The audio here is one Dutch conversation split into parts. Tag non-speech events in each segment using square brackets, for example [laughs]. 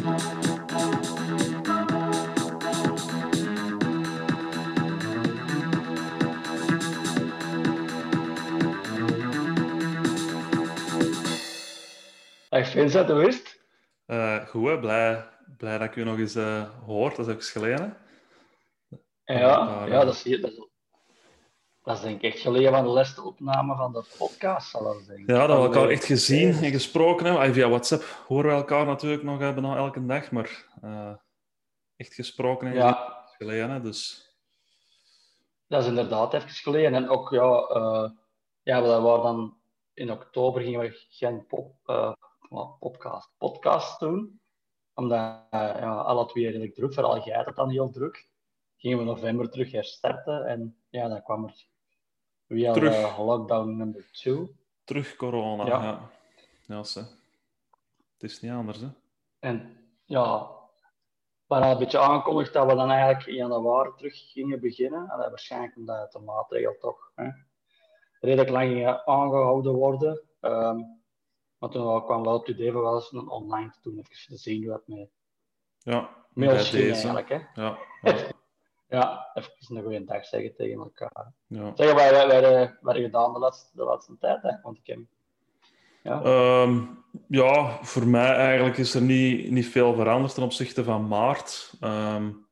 Dag Vincent, hoe is het? Uh, goed, hè? Blij, blij dat ik u nog eens uh, hoor. Dat is ook geleden. Ja, ja dat, is, dat, is, dat is denk ik echt geleden van de laatste opname van de podcast, zal ik zeggen. Ja, dat we elkaar echt gezien en gesproken hebben. Via WhatsApp horen we elkaar natuurlijk nog hebben elke dag, maar uh, echt gesproken en ja. geleden. Hè? Dus... Dat is inderdaad even geleden. En ook, ja, ja we waren dan in oktober gingen we geen pop, podcast, podcast doen. Omdat ja, alle twee redelijk druk, vooral jij had dan heel druk. Gingen we november terug herstarten en ja, dan kwam er via terug. lockdown number 2. Terug corona, ja. Ja, ja ze. Het is niet anders, hè. En ja, we hadden een beetje aangekondigd dat we dan eigenlijk in januari terug gingen beginnen. En waarschijnlijk omdat de maatregelen toch hè, redelijk lang gingen aangehouden worden. Um, maar toen kwam wel op het idee van wel eens een online te doen, even te zien hoe dat met ja, ging eigenlijk. Hè? Ja, ja. [laughs] ja, even een goede dag zeggen tegen elkaar. Ja. Zeg, wat hebben wij gedaan de laatste, de laatste tijd? Hè? Want ik heb... Ja. Um, ja, voor mij eigenlijk is er niet, niet veel veranderd ten opzichte van maart. Um,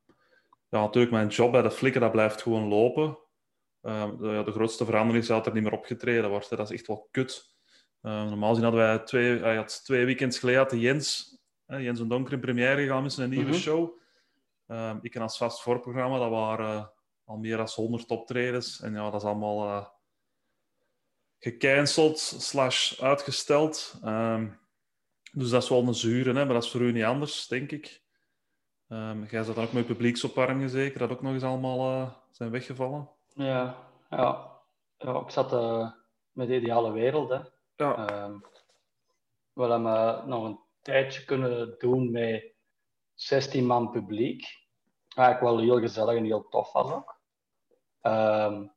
ja, natuurlijk, mijn job bij de Flikker dat blijft gewoon lopen. Um, de, de, grootste verandering is dat er niet meer opgetreden wordt. Hè. Dat is echt wel kut. Normaal gezien hadden wij twee, hij had twee weekends geleden had Jens, uh, Jens en Donker in première gegaan met een nieuwe mhm. show. Uh, ik en als vast voorprogramma, dat waren eh, al meer dan 100 optredens. En ja, dat is allemaal uh, gecanceld slash uitgesteld. Ehm, dus dat is wel een zure, hè, maar dat is voor u niet anders, denk ik. Um, jij zat dan ook met publieksopwarmingen zeker, dat ook nog eens allemaal zijn weggevallen. Ja, ja. ja ik zat met de ideale wereld, hè. Ja. Um, we hebben nog een tijdje kunnen doen met 16 man publiek. Eigenlijk wel heel gezellig en heel tof was ook. Um,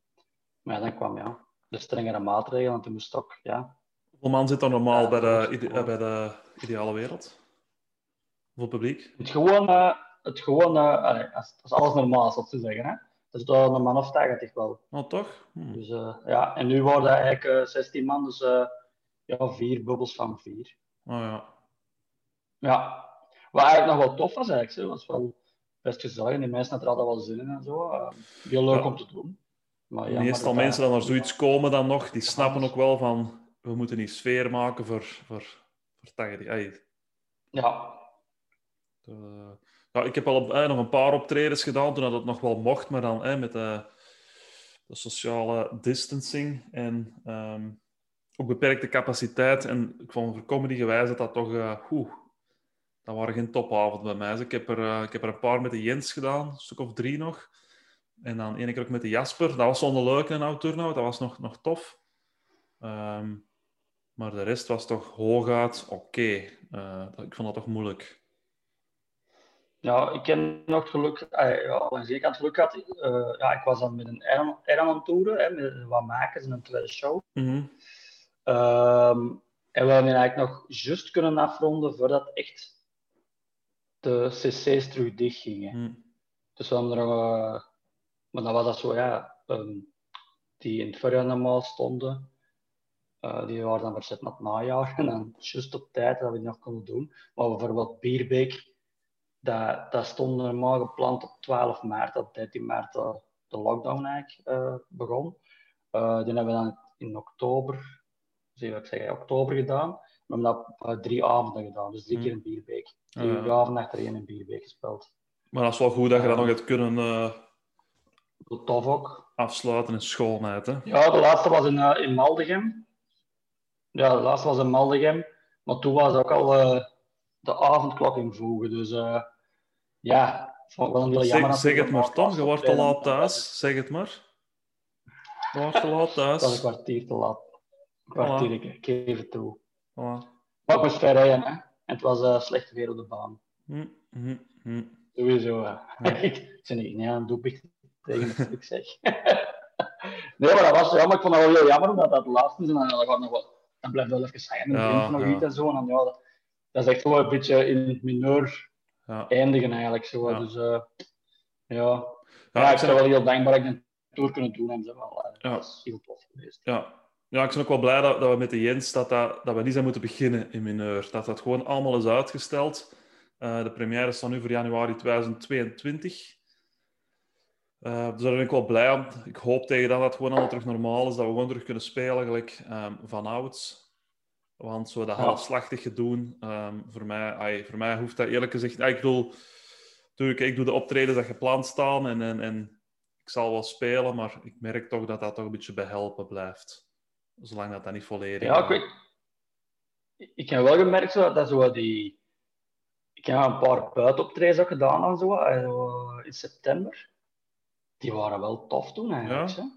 maar dan kwam ja, de strengere maatregelen en toen moest ook, ja. Hoeveel man zit er normaal bij, de, bij de ideale wereld? Hoeveel publiek? Het gewoon, uh, het gewoon uh, als, als, alles normaal is, wat te zeggen. Hè? Dat is een man of 80 wel. Oh, toch? Hm. Dus uh, ja, en nu worden eigenlijk 16 man, dus ja, vier bubbels van vier. Oh ja. Ja. Wat eigenlijk nog wel tof was eigenlijk. Zo. was wel best gezellig. Die mensen hadden er wel zin in en zo. Uh, heel leuk om te doen. Maar ja, Meestal mensen die naar zoiets komen dan nog, die snappen ook wel van we moeten die sfeer maken voor, voor, voor 80. Ja. Uh, ja, ik heb al eh, nog een paar optredens gedaan toen dat het nog wel mocht, maar dan eh, met de, de sociale distancing en um, ook beperkte capaciteit. En ik vond voor comedy gewijs dat dat toch... Uh, dat waren geen topavond bij mij. Dus ik, heb er, uh, ik heb er een paar met de Jens gedaan, een stuk of drie nog. En dan één keer ook met de Jasper. Dat was zo'n leuke een turnout, dat was nog, nog tof. Um, maar de rest was toch hooguit oké. Okay. Uh, ik vond dat toch moeilijk. Ja, ik ken nog geluk, uh, ja, aan kant geluk had. Uh, ja, ik was dan met een aan toeren, met wat makers in een tweede show. Mm -hmm. Um, en we hebben eigenlijk nog juist kunnen afronden voordat echt de cc's terug dicht gingen. Hmm. Dus we er nog... Uh, maar dan was dat zo, ja... Um, die in het voorjaar normaal stonden. Uh, die waren dan verzet naar het najaar. En dan juist op tijd dat we die nog konden doen. Maar bijvoorbeeld Bierbeek, dat, dat stond normaal gepland op 12 maart. Dat 13 maart de, de lockdown eigenlijk begon. Die hebben we dan in oktober zie ik zeggen, oktober gedaan. We hebben dat uh, drie avonden gedaan, dus drie hmm. keer een bierbeek. Drie uh, avonden achtereen een bierbeek gespeeld. Maar dat is wel goed dat je dat nog hebt kunnen... Uh, tof ook. Afsluiten in schoolheid, hè? Ja, de laatste was in, uh, in Maldegem. Ja, de laatste was in Maldegem. Maar toen was ook al de avondklok invoegen. Dus ja, vond wel een heel jammer. Zeg, zeg het maar, Tom. Je wordt te laat thuis. Zeg het maar. Je wordt te laat thuis. Dat was een kwartier te laat kwartier, ik geef het toe. Voilà. Maar ik moest ver rijden, hè. En het was uh, slecht weer op de baan. Hm, hm, hm. Sowieso. Uh. [laughs] ik ben niet aan het doelpicht tegen het ik zeg. [laughs] nee, maar dat was jammer. Ik vond het wel heel jammer, omdat dat de laatste is. En dan, dan, nog wel, dan blijft wel even. En ja, nog ja. iets en zo. En dan, ja, dat is echt zo een beetje in het mineur Ja. eindigen eigenlijk. Zo. Ja. Dus eh, ja. Ja, Ja, ik ben- wel heel dankbaar dat ik een tour kunnen doen en zo. Wel, eh, Ja. Dat is heel tof geweest. Ja. Ja, ik ben ook wel blij dat, dat we met de Jens dat, dat, dat we niet zijn moeten beginnen in mineur. Dat dat gewoon allemaal is uitgesteld. Eh, de première staat nu voor januari 2022. Eh, dus daar ben ik wel blij om. Ik hoop tegen dan dat het gewoon allemaal terug normaal is. Dat we gewoon terug kunnen spelen, gelijk ehm, van ouds. Want zo dat halfslachtig gedoen, ehm, voor, mij, ai, voor mij hoeft dat eerlijk gezegd... ai, ik bedoel, natuurlijk, ik doe de optredens dat gepland staan en, en, en ik zal wel spelen, maar ik merk toch dat dat toch een beetje behelpen blijft. Zolang dat, dat niet volledig Ja, ik, weet, ik heb wel gemerkt zo, dat zo die. Ik heb een paar buitenoptredens ook gedaan en zo, eh, zo, in september. Die waren wel tof toen eigenlijk. Ja? hè.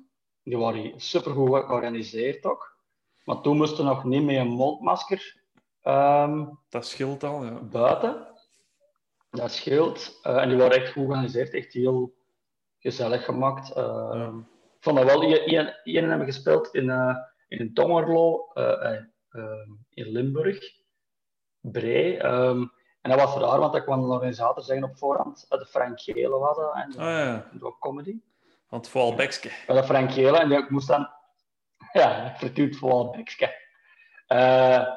Die waren supergoed georganiseerd ook. Maar toen moesten we nog niet met een mondmasker ehm, Dat scheelt al, ja. buiten. Dat scheelt. Eh, en die waren echt goed georganiseerd, echt heel gezellig gemaakt. Eh, Ja. Ik vond dat wel. Hebben gespeeld in, eh in een Tongerlo eh, eh, eh, in Limburg, Bree. Ehm, en dat was raar, want dat kwam de organisator zeggen op voorhand. De Frank Gele was dat, en de, Ah, ja. de comedy. Want vooral Bekske. Maar dat Frank Gele, en die, ik moest dan... [laughs] Ja, vertuurd vooral Bekske. Eh,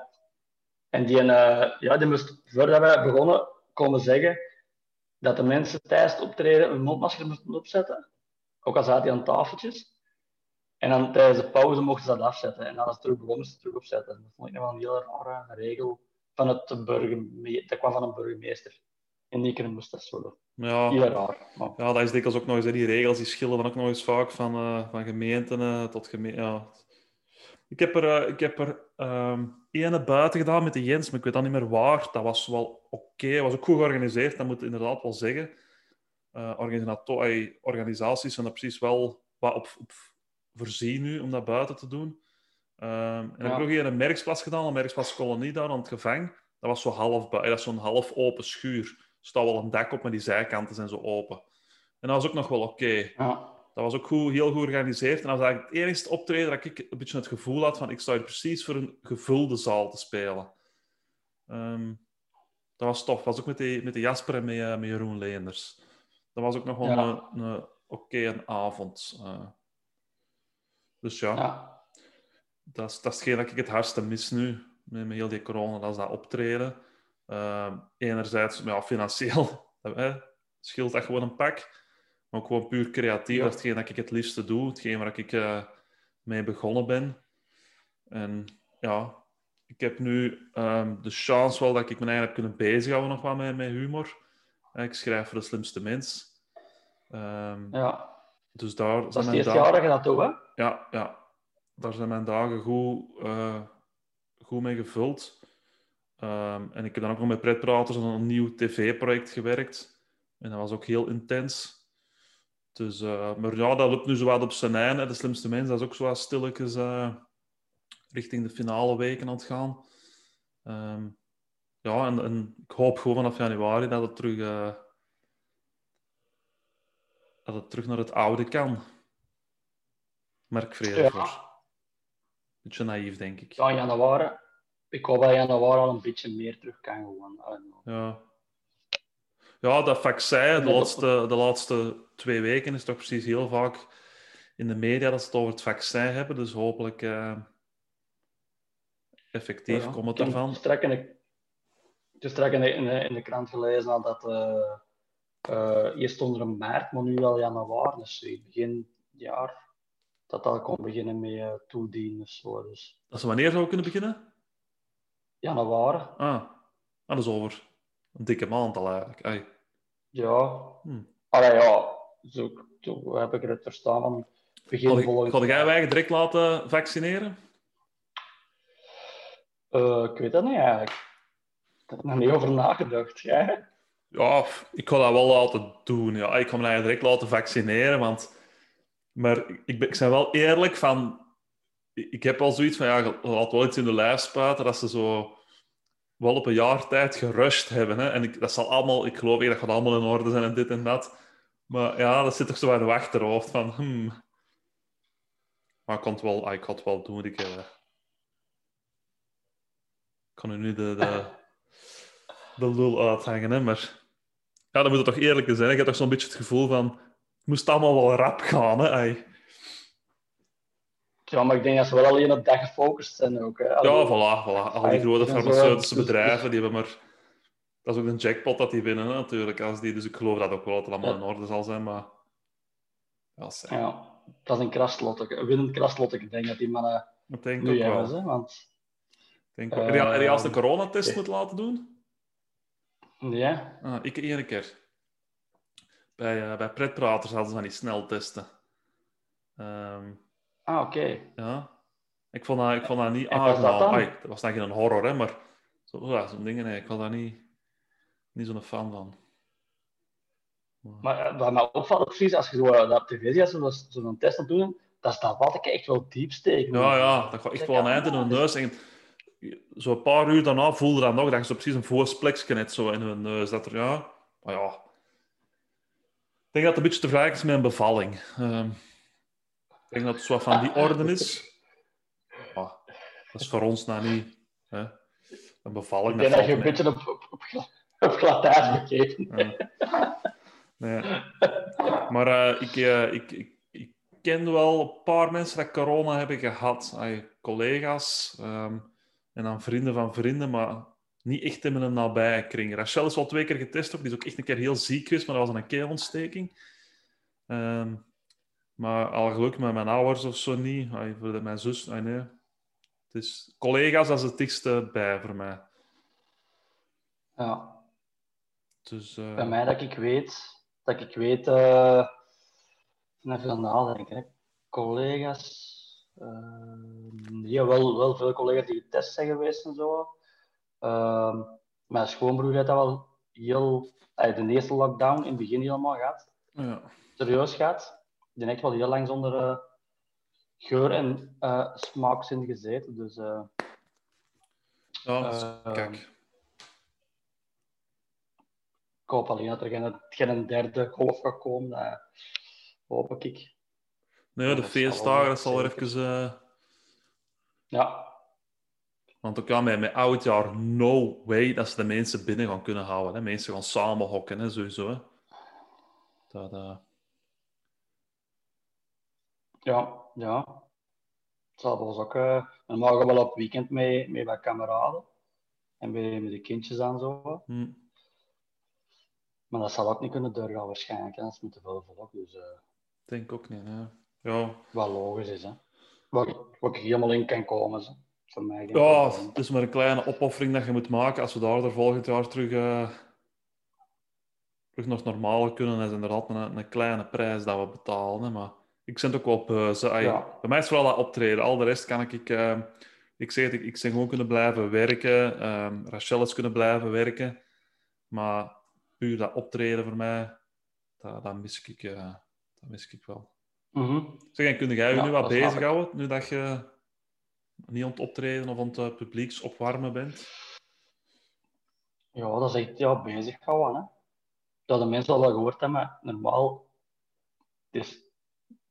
en die, eh, ja, die moest, voordat we begonnen, komen zeggen dat de mensen tijdens het optreden een mondmasker moesten opzetten. Ook al zaten die aan tafeltjes. En dan tijdens de pauze mochten ze dat afzetten. En als het terug begon, ze het terug opzetten. Dat vond ik nog wel een heel rare regel van het burgemeester. Dat kwam van een burgemeester. En die keer moest dat zo doen. Ja. Heel raar. Maar, ja, dat is dikwijls ook nog eens, hè, die regels die schillen dan ook nog eens vaak van, eh, van gemeenten eh, tot gemeente. Ja. Ik heb er, eh, ik heb er ehm ene buiten gedaan met de Jens, maar ik weet dan niet meer waar. Dat was wel oké, was ook goed georganiseerd, dat moet ik inderdaad wel zeggen. Organisaties zijn er precies wel wat op, op voorzien nu om dat buiten te doen. Ehm, en ik heb Ja. ook hier een merksplas gedaan, een merksplas kolonie daar aan het gevang. Dat was zo half, bui- dat is zo'n half open schuur. Er staat wel een dak op, maar die zijkanten zijn zo open. En dat was ook nog wel oké. ja. Dat was ook goed, heel goed georganiseerd. En dat was eigenlijk het enigste optreden dat ik een beetje het gevoel had van ik sta hier precies voor een gevulde zaal te spelen. Ehm, dat was tof. Dat was ook met, die, met de Jasper en met, eh, met Jeroen Leenders. Dat was ook nog wel Ja. een, een oké avond. eh. Dus ja, ja. dat, is, dat is hetgeen dat ik het hardste mis nu. Met, met heel die corona, dat is dat optreden. Ehm, enerzijds, ja, financieel [laughs] hè, scheelt dat gewoon een pak. Maar ook gewoon puur creatief. Ja. Dat is hetgeen dat ik het liefste doe. Hetgeen waar ik eh, mee begonnen ben. En ja, ik heb nu ehm, de chance wel dat ik me eigenlijk heb kunnen bezighouden nog wat met, met humor. Ik schrijf voor de slimste mens. Ehm, ja. Dus daar Dat zijn is dagen... dat doet, hè? Ja, ja. Daar zijn mijn dagen goed, eh, goed mee gevuld. Ehm, en ik heb dan ook nog met Pretpraters aan een nieuw tv-project gewerkt. En dat was ook heel intens. Dus, eh, maar ja, dat loopt nu zo wat op zijn einde. De slimste mens, dat is ook zo wat stilletjes eh, richting de finale weken aan het gaan. Ehm, ja, en, en ik hoop gewoon vanaf januari dat het terug, dat het terug naar het oude kan. Merk vrede Ja. voor. Beetje naïef, denk ik. Ja, januari. Ik hoop dat januari al een beetje meer terug kan gewoon. Ja. Ja, dat vaccin, de laatste, de laatste twee weken is toch precies heel vaak in de media dat ze het over het vaccin hebben. Dus hopelijk eh, effectief Ja. komt het Ik heb ervan. Strak in de, ik heb strak in de, in, de, in de krant gelezen dat eh eh, eerst stond er een maart, maar nu al januari. Dus begin jaar dat dat kon beginnen met eh, toedienen. Zo. Dus Dat ze wanneer zou kunnen beginnen? januari, Ah, ah, dat is over een dikke maand al eigenlijk. Ai. ja. Hm. Allee, ja, zo, zo heb ik het verstaan. Van begin volgend ga jij wij direct laten vaccineren? Eh, ik weet dat niet eigenlijk. Ik heb er nog niet over nagedacht. Jij? Ja, ik ga dat wel laten doen. Ja. Ik ga me eigenlijk direct laten vaccineren, want... Maar ik, ben, ik ben wel eerlijk van... Ik heb al zoiets van, ja, laat wel iets in de lijf spuiten, dat ze zo wel op een jaar tijd gerusht hebben. Hè. En ik, dat zal allemaal... Ik geloof dat gaat allemaal in orde zijn en dit en dat. Maar ja, dat zit toch zo in de achterhoofd van... Hmm. Maar ik kan het wel, ah, ik kan het wel doen. Ik, eh, kan u nu de... de de lul uithangen, hè, maar ja, dan moet het toch eerlijk zijn. Ik heb toch zo'n beetje het gevoel van, het moest allemaal wel rap gaan, hè. ai. Ja, maar ik denk dat ze wel alleen op dat gefocust zijn ook. Hè. Ja, voilà, voilà. Al die grote en farmaceutische bedrijven, die hebben maar... Dat is ook een jackpot dat die winnen, hè, natuurlijk. Als die, dus ik geloof dat ook wel dat het allemaal Ja. in orde zal zijn, maar... Ja. Ja, dat is een kraslot. Een winnend kraslot. Ik denk dat die mannen Dat denk ik ook wel. hebben. Hè, want, Denk. Heb je- heb je als de Ehm, coronatest oké. moeten laten doen? Ja, Ah, ik één keer. Bij, eh bij pretpraters hadden ze van die sneltesten. Ehm, ah, oké. ja. Ik vond dat, ik vond dat niet dat aangenaam. Ai, dat was dan geen horror, hè, maar zo, ja, zo'n dingen, nee, ik was daar niet, niet zo'n fan van. Maar eh, wat mij opvalt, precies, als je zo, eh, dat op tv ziet, ze zo- zo'n test aan het doen dat is dat wat ik echt wel diep steken. Ja, ja, dat gaat echt wel een eind in hun neus. En zo'n paar uur daarna voelde dat nog, dat je zo precies een voorsplekje net zo in hun neus. Dat er, ja, maar ja. Ik denk dat het een beetje te vergelijken is met een bevalling. Ehm, ik denk dat het zo van die orde is. Dat is voor ons nou niet. Hè. Een bevalling, Ik denk dat je een beetje op, op, op, gla- op glad ijs bekeken. mee. Ja. Nee. Maar eh, ik, eh, ik, ik, ik ken wel een paar mensen dat corona hebben gehad. Ay, collega's ehm, en dan vrienden van vrienden, maar niet echt in mijn nabije kring. Rachel is al twee keer getest, ook. die is ook echt een keer heel ziek geweest, maar dat was een keelontsteking. Ehm, maar al geluk met mijn ouders of zo niet. Ay, voor mijn zus, ay, nee. Het is collega's, dat is het dichtste bij voor mij. Ja. Dus, eh, Bij mij dat ik weet, dat ik weet, eh even nadenken, hè. collega's, eh, ja, wel, wel veel collega's die getest zijn geweest en zo. Ehm, mijn schoonbroer heeft dat wel heel, de eerste lockdown in het begin helemaal gehad, ja. serieus gehad. Die heeft wel heel lang zonder eh, geur en eh smaakzin gezeten, dus eh, Ja, dus, Eh, kijk. ik hoop alleen dat er geen, geen derde golf gaat komen, dat hoop ik. Nee, de dat feestdagen, dat zal er even... eh, Ja, Want ook ja, met, met oud jaar, no way dat ze de mensen binnen gaan kunnen houden. Hè. Mensen gaan samen hokken, hè, sowieso. Hè. Dat, eh, Ja, ja. Het zal ook. eh dan mogen we wel op weekend mee, mee bij kameraden. En bij, met de kindjes en zo. hm. Maar dat zal ook niet kunnen doorgaan waarschijnlijk. hè. Dat is met te veel volk. Dus denk ook niet. Hè. Ja. wat logisch is. Hè. Wat, wat ik helemaal in kan komen. Zo. Voor mij ja, het is maar een kleine opoffering dat je moet maken als we daar er volgend jaar terug, eh, terug naar het normale kunnen. Dat is inderdaad een, een kleine prijs dat we betalen. Hè. Maar ik zit ook wel beu. Ai, Ja. Bij mij is vooral dat optreden. Al de rest kan ik... ik eh, ik zeg het, ik, ik ben gewoon kunnen blijven werken. Ehm Rachel is kunnen blijven werken. Maar puur dat optreden voor mij, dat, dat, mis, ik, eh, dat mis ik wel. Mhm. Zeg, en kun jij je Ja, nu wat bezighouden, nu dat je niet aan het optreden of aan het uh, publieks opwarmen bent? Ja, dat is echt ja, bezig houden. Hè. Dat de mensen al wel gehoord hebben. maar Normaal is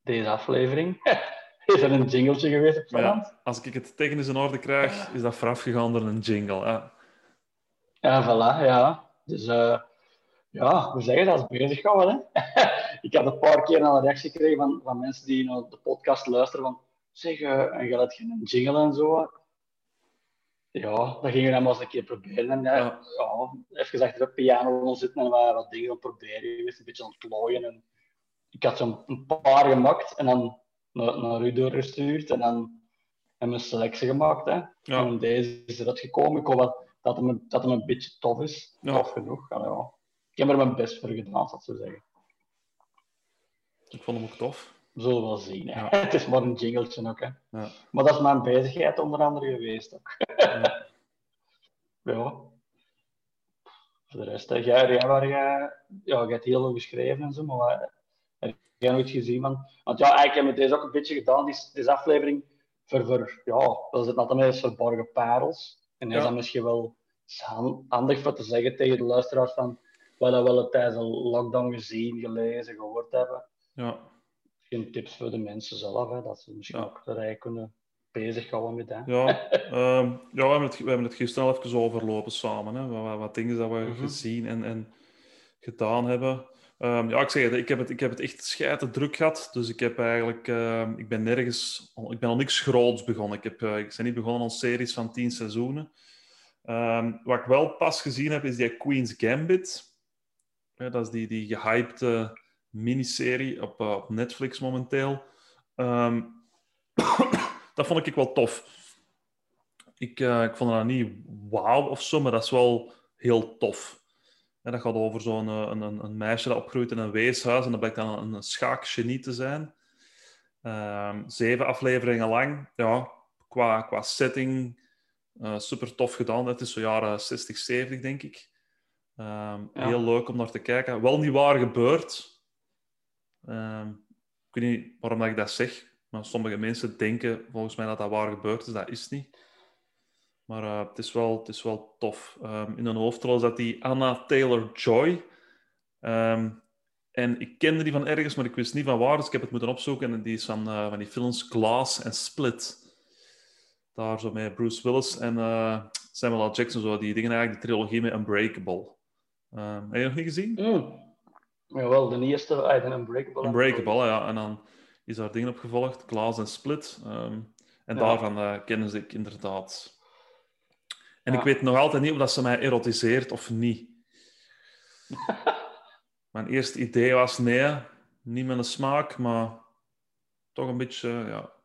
deze aflevering. [laughs] is er een jingletje geweest op ja, als ik het technisch in orde krijg, is dat voorafgegaan door een jingle. Ja. Ja, voilà, ja. Dus eh, ja, we zeggen dat is bezig houden. Hè? [laughs] ik had een paar keer een reactie gekregen van, van mensen die naar de podcast luisteren van zeg, eh, en je had geen jingle en zo. Ja, dat gingen we dan maar eens een keer proberen. En, eh, Ja. ja. even achter de piano zitten en wat, wat dingen proberen. geweest, Een beetje aan het. En ik had zo'n een paar gemaakt en dan naar, naar u doorgestuurd. En dan hebben we een selectie gemaakt. Hè. Ja. En deze is eruit gekomen. Ik hoop wel dat hem, dat hem een beetje tof is. Ja. Tof genoeg. Ja, ja. Ik heb er mijn best voor gedaan, zal ik zo zeggen. Ik vond hem ook tof. We zullen wel zien. Hè. Ja. [laughs] Het is maar een jingletje ook. Hè. Ja. Maar dat is mijn bezigheid onder andere geweest ook. Ja. [laughs] Ja. Voor de rest, hè. jij, jij, waar jij, ja, je hebt heel veel geschreven en zo, maar heb jij nooit gezien van? Want ja, eigenlijk hebben we deze ook een beetje gedaan, deze, deze aflevering, voor, voor ja, we zitten altijd met verborgen parels. En is dat misschien wel handig voor te zeggen tegen de luisteraars van wat we wel tijdens een lockdown gezien, gelezen, gehoord hebben. Ja. Geen tips voor de mensen zelf, hè, dat ze misschien Ja. ook erbij kunnen bezig gehouden met dat. Ja, ehm, ja we, hebben het, we hebben het gisteren al even overlopen samen. Hè? Wat, wat dingen dat we Mhm. gezien en, en gedaan hebben. Ehm, ja, ik zeg het, ik heb het, ik heb het echt scheiden druk gehad. Dus ik heb eigenlijk, ehm, ik ben nergens, ik ben al niks groots begonnen. Ik, heb, eh, ik ben niet begonnen aan series van tien seizoenen. Wat ik wel pas gezien heb, is die Queen's Gambit. Ja, dat is die, die gehypte miniserie op, eh, op Netflix momenteel. Ehm, [coughs] dat vond ik wel tof. Ik, eh, ik vond dat niet wauw of zo, maar dat is wel heel tof. En dat gaat over zo'n eh, een, een, een meisje dat opgroeit in een weeshuis en dat blijkt dan een, een schaakgenie te zijn. Ehm, zeven afleveringen lang. Ja, qua, qua setting super tof gedaan. Het is zo jaren 60, 70, denk ik. Ehm, Ja. Heel leuk om naar te kijken. Wel niet waar gebeurd. Ehm, ik weet niet waarom ik dat zeg, maar sommige mensen denken volgens mij dat dat waar gebeurd is. Dat is niet. Maar eh, het, is wel, het is wel tof. Ehm, in een hoofdrol dat die Anna Taylor-Joy. Ehm, en ik kende die van ergens, maar ik wist niet van waar, dus ik heb het moeten opzoeken. En die is van, eh, van die films Glass en Split. Daar zo met Bruce Willis en eh, Samuel L. Jackson, zo, die dingen eigenlijk, die trilogie met Unbreakable. Heb je nog niet gezien? Mm. Jawel, de eerste, uh, de Unbreakable. Unbreakable, ja. En dan is daar dingen op gevolgd, Glass en Split. Ehm, en Ja. daarvan eh, kennen ze ik inderdaad. En Ja. ik weet nog altijd niet of dat ze mij erotiseert of niet. [laughs] Mijn eerste idee was, nee, niet met een smaak, maar toch een beetje, ja...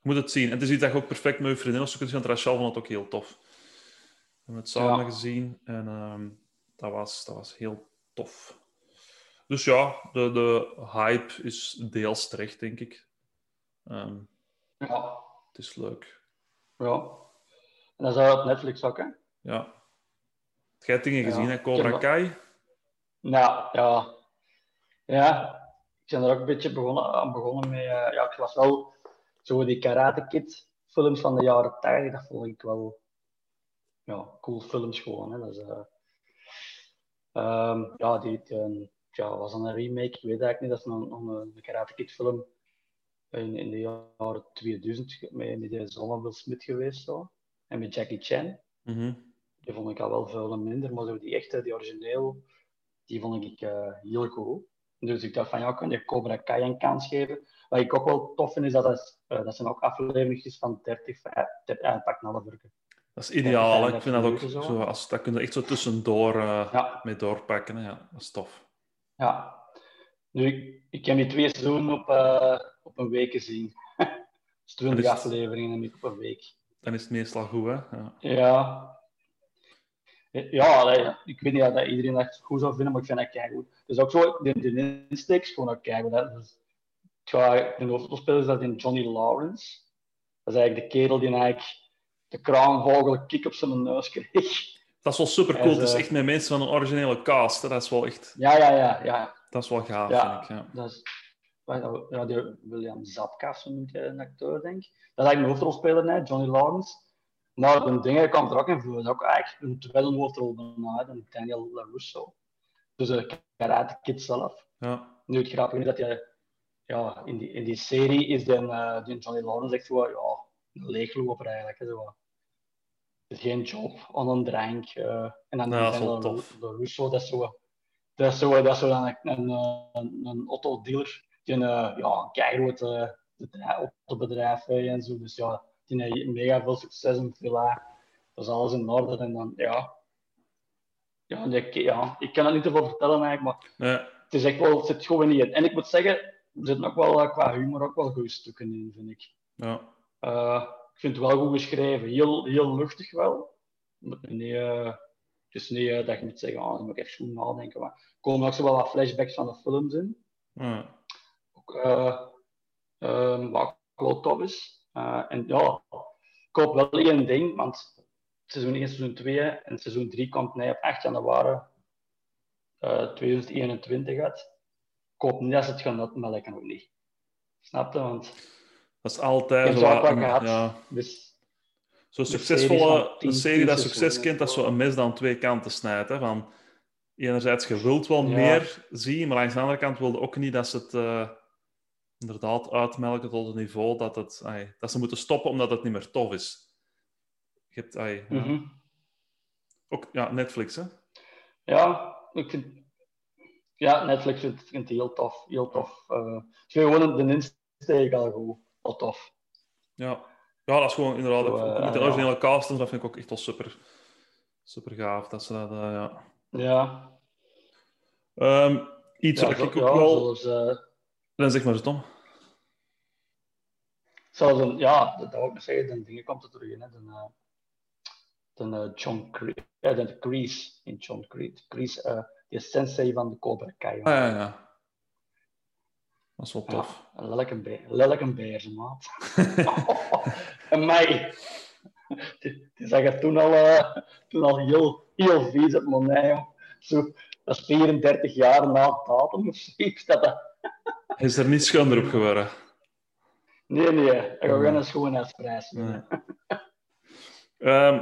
Je moet het zien. En het is iets dat je ook perfect met je vriendin of zo kunt zien, want Rachel vond het ook heel tof. We hebben het samen Ja. gezien en ehm, dat, was, dat was heel tof. Dus ja, de, de hype is deels terecht, denk ik. Ehm, Ja, het is leuk. ja. En dat is uit Netflix ook, hè? Ja. Heb jij dingen Ja, gezien, hè? ik Cobra Kai? Nou, ja. Ja, ik ben er ook een beetje begonnen, aan begonnen met... eh, ja, ik was wel zo die Karate Kid films van de jaren 80, dat vond ik wel... Ja, cool films gewoon, hè. Dat is, eh, ehm, ja, die... die ja, was dan een remake, ik weet eigenlijk niet. Dat is een, een, een Karate Kid film in, in de jaren 2000 met, met die Zonna Will Smith geweest. Zo. En met Jackie Chan. Mhm. Die vond ik al wel veel minder, maar zo die echte, die origineel, die vond ik eh, heel goed. Dus ik dacht van ja, kan je Cobra Kai een kans geven? Wat ik ook wel tof vind, is dat dat, eh, dat zijn ook afleveringen van 30, 30 eh, pak een half uur. Dat is ideaal. Ja, Ik vind dat ook zo. zo. Als, dat kun je echt zo tussendoor eh Ja. mee doorpakken. Hè. Ja, dat is tof. Ja. Nu, ik, ik heb die twee seizoenen op, eh, op een week gezien. [laughs] dus 20 is afleveringen niet op een week. Dan is het meestal goed, hè? Ja. Ja. Ja, allee, ik weet niet of dat iedereen dat goed zou vinden, maar ik vind dat keigoed. Dus ook zo, de, de insteek is gewoon ook keigoed. hè. Dus, ga, de hoofdrolspeler is dat in Johnny Lawrence. Dat is eigenlijk de kerel die eigenlijk de kraanvogel kick op zijn neus kreeg. Dat is wel super cool. is, Het is eh, echt met mensen van een originele cast. Hè. Dat is wel echt... Ja, ja, ja. ja. Dat is wel gaaf, Ja. vind ik. Ja. Dat is, ja, die William Zabka, zo noemt hij een acteur, denk ik. Dat is eigenlijk een hoofdrolspeler, hè, Johnny Lawrence. Maar een ding kwam er ook in voor. Dat is ook eigenlijk een tweede hoofdrol dan Daniel LaRusso. Dus de Karate Kid zelf. Ja. Nu, het grappige is dat je, ja, in, die, in die serie is die, eh, die Johnny Lawrence echt zo, ja, een leegloper eigenlijk. Hè, zo. Het is geen job, aan een drank. eh, en dan Ja, dat wel tof. LaRusso, dat is zo, dat is zo, dat is zo dan een, een, een, een autodealer die een, eh, ja, een keigroot eh, bedrijf- autobedrijf en zo. Dus ja, die heeft mega veel succes in Villa. Dat is alles in orde. En dan, ja, ja, die- ja, ik kan het niet te veel vertellen eigenlijk, maar Nee, het is echt wel, het zit gewoon niet in. En ik moet zeggen, er zitten ook wel qua humor ook wel goede stukken in, vind ik. ja. Eh, ik vind het wel goed geschreven. Heel, heel luchtig wel. Niet, eh, het is niet eh, dat je moet zeggen, oh, dan moet ik even goed nadenken. Maar er komen ook zo wel wat flashbacks van de films in. ja. Ook, eh, ehm, wat wel tof is. En ja, ik hoop wel één ding, want seizoen 1, seizoen 2 en seizoen 3 komt nee, op 8 januari eh 2021 uit. Ik hoop niet dat ze het gaan melken ook niet. Snap je? Want Dat is altijd ik zo wat wel een- gehad. ja. Dus Zo'n succesvolle serie tien dat succes kent, dat en zo. zo een mes dan twee kanten snijdt. Hè? Van, enerzijds, je wilt wel Ja. meer zien, maar langs de andere kant wilde ook niet dat ze het, eh, inderdaad uitmelken tot een niveau dat, het, dat ze moeten stoppen omdat het niet meer tof is. Je hebt, ja. Mhm. Ook ja, Netflix, hè? Ja, ik vind, ja, Netflix vindt vind het heel tof. Heel tof. Ik vind gewoon de insteek al goed. Al tof. Ja. ja, dat is gewoon inderdaad. Zo, eh, met de ja. originele cast, en dat vind ik ook echt wel super, super gaaf. Dat ze dat, eh, ja. Ja. Ehm, iets ja, wat zo- ik ook ja, wel. Zoals, eh, Dan zeg maar eens, Tom. zoals een, ja, dat wou ik nog zeggen. De dingen komt er terug in. Hè. De, eh, de eh, John Grease. Ja, de Grease in John. Grease, eh die sensei van de Cobra Kai. Ah, ja, ja. Dat is wel tof. Ja, een lelijke beer, ze, maat. [laughs] en mij. Die, die zag er toen al, eh, toen al heel, heel vies uit mijn nee, joh. Zo, dat is 34 jaar na datum of zoiets. Dat, dat- [laughs] Hij is er niet schonder op geworden. nee, nee, ik ga Hmm. gewoon een schoonheidsprijs Nee. Ehm,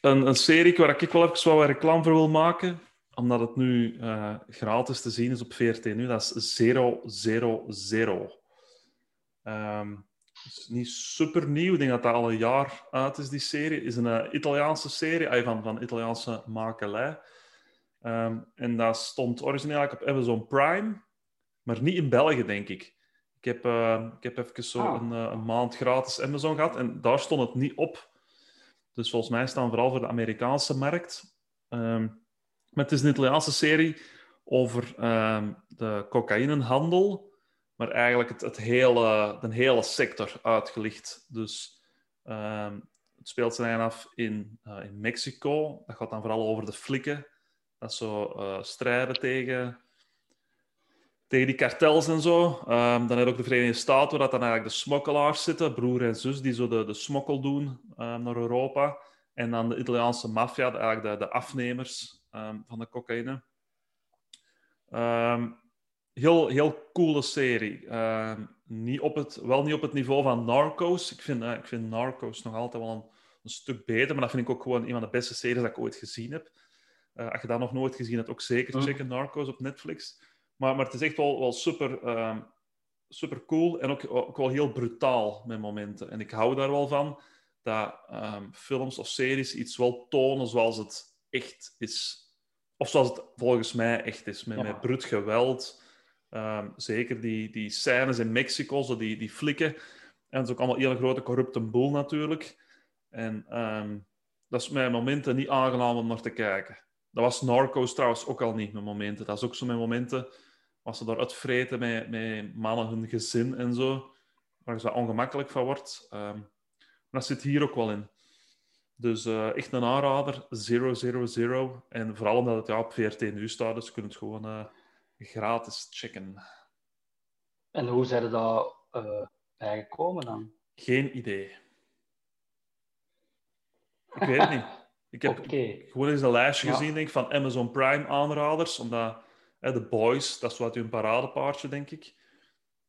een, een serie waar ik wel even wat reclame voor wil maken, omdat het nu eh, gratis te zien is op VRT nu, dat is 000. Ehm is niet super nieuw, ik denk dat dat al een jaar uit is, die serie. is een eh, Italiaanse serie, eh, van, van Italiaanse makelij. Ehm, en dat stond origineel op Amazon Prime, maar niet in België, denk ik. Ik heb, eh, ik heb even zo Ah. een, een maand gratis Amazon gehad en daar stond het niet op. Dus volgens mij staan vooral voor de Amerikaanse markt. Ehm, maar het is een Italiaanse serie over ehm, de cocaïnehandel, maar eigenlijk het, het hele, de hele sector uitgelicht. Dus ehm, het speelt zich af in, eh, in Mexico. Dat gaat dan vooral over de flikken. Dat zo eh, strijden tegen, tegen die kartels en zo. Ehm, dan heb je ook de Verenigde Staten, waar dan eigenlijk de smokkelaars zitten, broer en zus, die zo de, de smokkel doen naar Europa. En dan de Italiaanse maffia, eigenlijk de, de afnemers ehm, van de cocaïne. Ehm, heel, heel coole serie. Ehm, niet op het, wel niet op het niveau van Narcos. Ik vind, eh, ik vind Narcos nog altijd wel een, een stuk beter, maar dat vind ik ook gewoon een van de beste series dat ik ooit gezien heb. Eh, als je dat nog nooit gezien hebt, ook zeker Mm. checken, Narcos op Netflix. Maar, maar het is echt wel, wel super, super cool en ook, ook wel heel brutaal met momenten. En ik hou daar wel van dat films of series iets wel tonen zoals het echt is. Of zoals het volgens mij echt is, met, Ja. met brut geweld. Ehm, zeker die, die scènes in Mexico, zo die, die flikken. En dat is ook allemaal een hele grote corrupte boel natuurlijk. En ehm, dat is met momenten niet aangenaam om naar te kijken. Dat was Narcos trouwens ook al niet met momenten. Dat is ook zo met momenten als ze daar uitvreten met, met mannen hun gezin en zo. Waar je zo ongemakkelijk van wordt. Ehm, maar dat zit hier ook wel in. Dus eh, echt een aanrader, 000. En vooral omdat het ja, op VRT nu staat, dus je kunt het gewoon eh, gratis checken. En hoe zijn er daar eh, bijgekomen dan? Geen idee. Ik weet het niet. [laughs] Ik heb gewoon eens een lijstje Ja. gezien denk ik, van Amazon Prime aanraders. Omdat The Boys, dat is wat hun paradepaardje, denk ik.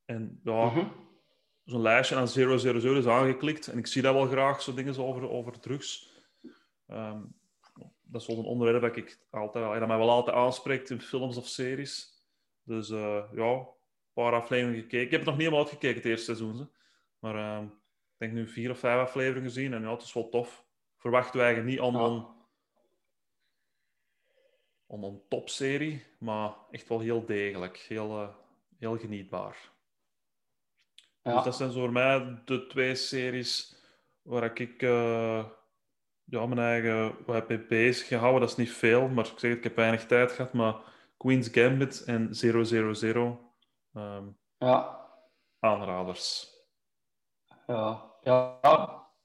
En ja, Mhm. Zo'n lijstje aan 000 is aangeklikt. En ik zie dat wel graag, zo dingen over, over drugs. Ehm, dat is wel een onderwerp dat, ik altijd, dat mij wel altijd aanspreekt in films of series. Dus eh, ja, een paar afleveringen gekeken. Ik heb het nog niet helemaal uitgekeken, het eerste seizoen. Hè. Maar ehm, ik denk nu vier of vijf afleveringen gezien. En ja, het is wel tof. Verwachten wij eigenlijk niet Ja. een, aan een topserie, maar echt wel heel degelijk. Heel, eh, heel genietbaar. Ja. Dus dat zijn zo voor mij de twee series waar ik eh, ja, mijn eigen heb ik bezig gehouden. Dat is niet veel, maar ik zeg ik heb weinig tijd gehad. Maar Queen's Gambit en 000 ehm ja. aanraders. Ja, ja.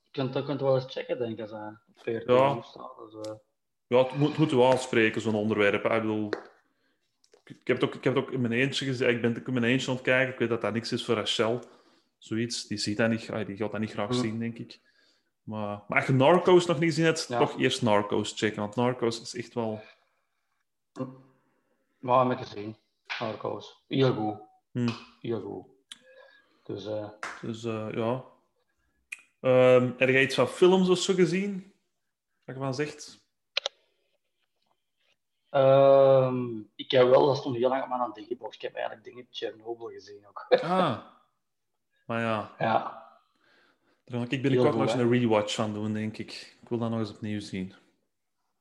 Je kunt, kunt wel eens checken, denk ik, 14 Ja. staat. Dus, eh, Ja, het moet, het moet wel aanspreken, zo'n onderwerp. Ik bedoel, ik heb het ook, ik heb het ook in mijn eentje gezien. Ik ben het in mijn eentje aan het kijken. Ik weet dat dat niks is voor Rachel. Zoiets. Die ziet dat niet, die gaat dat niet graag zien, denk ik. Maar, maar als je Narcos nog niet gezien hebt, Ja. toch eerst Narcos checken. Want Narcos is echt wel... maar ik gezien. Narcos. Heel goed. Hm. Heel goed. Dus, eh, Dus eh, ja. Ehm heb jij iets van films of zo gezien? Wat je van zegt? ehm, ik heb wel, dat stond heel lang op mijn digibox. Ik heb eigenlijk dingen Chernobyl gezien ook. Ah, [laughs] [laughs] Maar ja, Ja, daar ga ik binnenkort nog eens een rewatch van doen, denk ik. Ik wil dat nog eens opnieuw zien.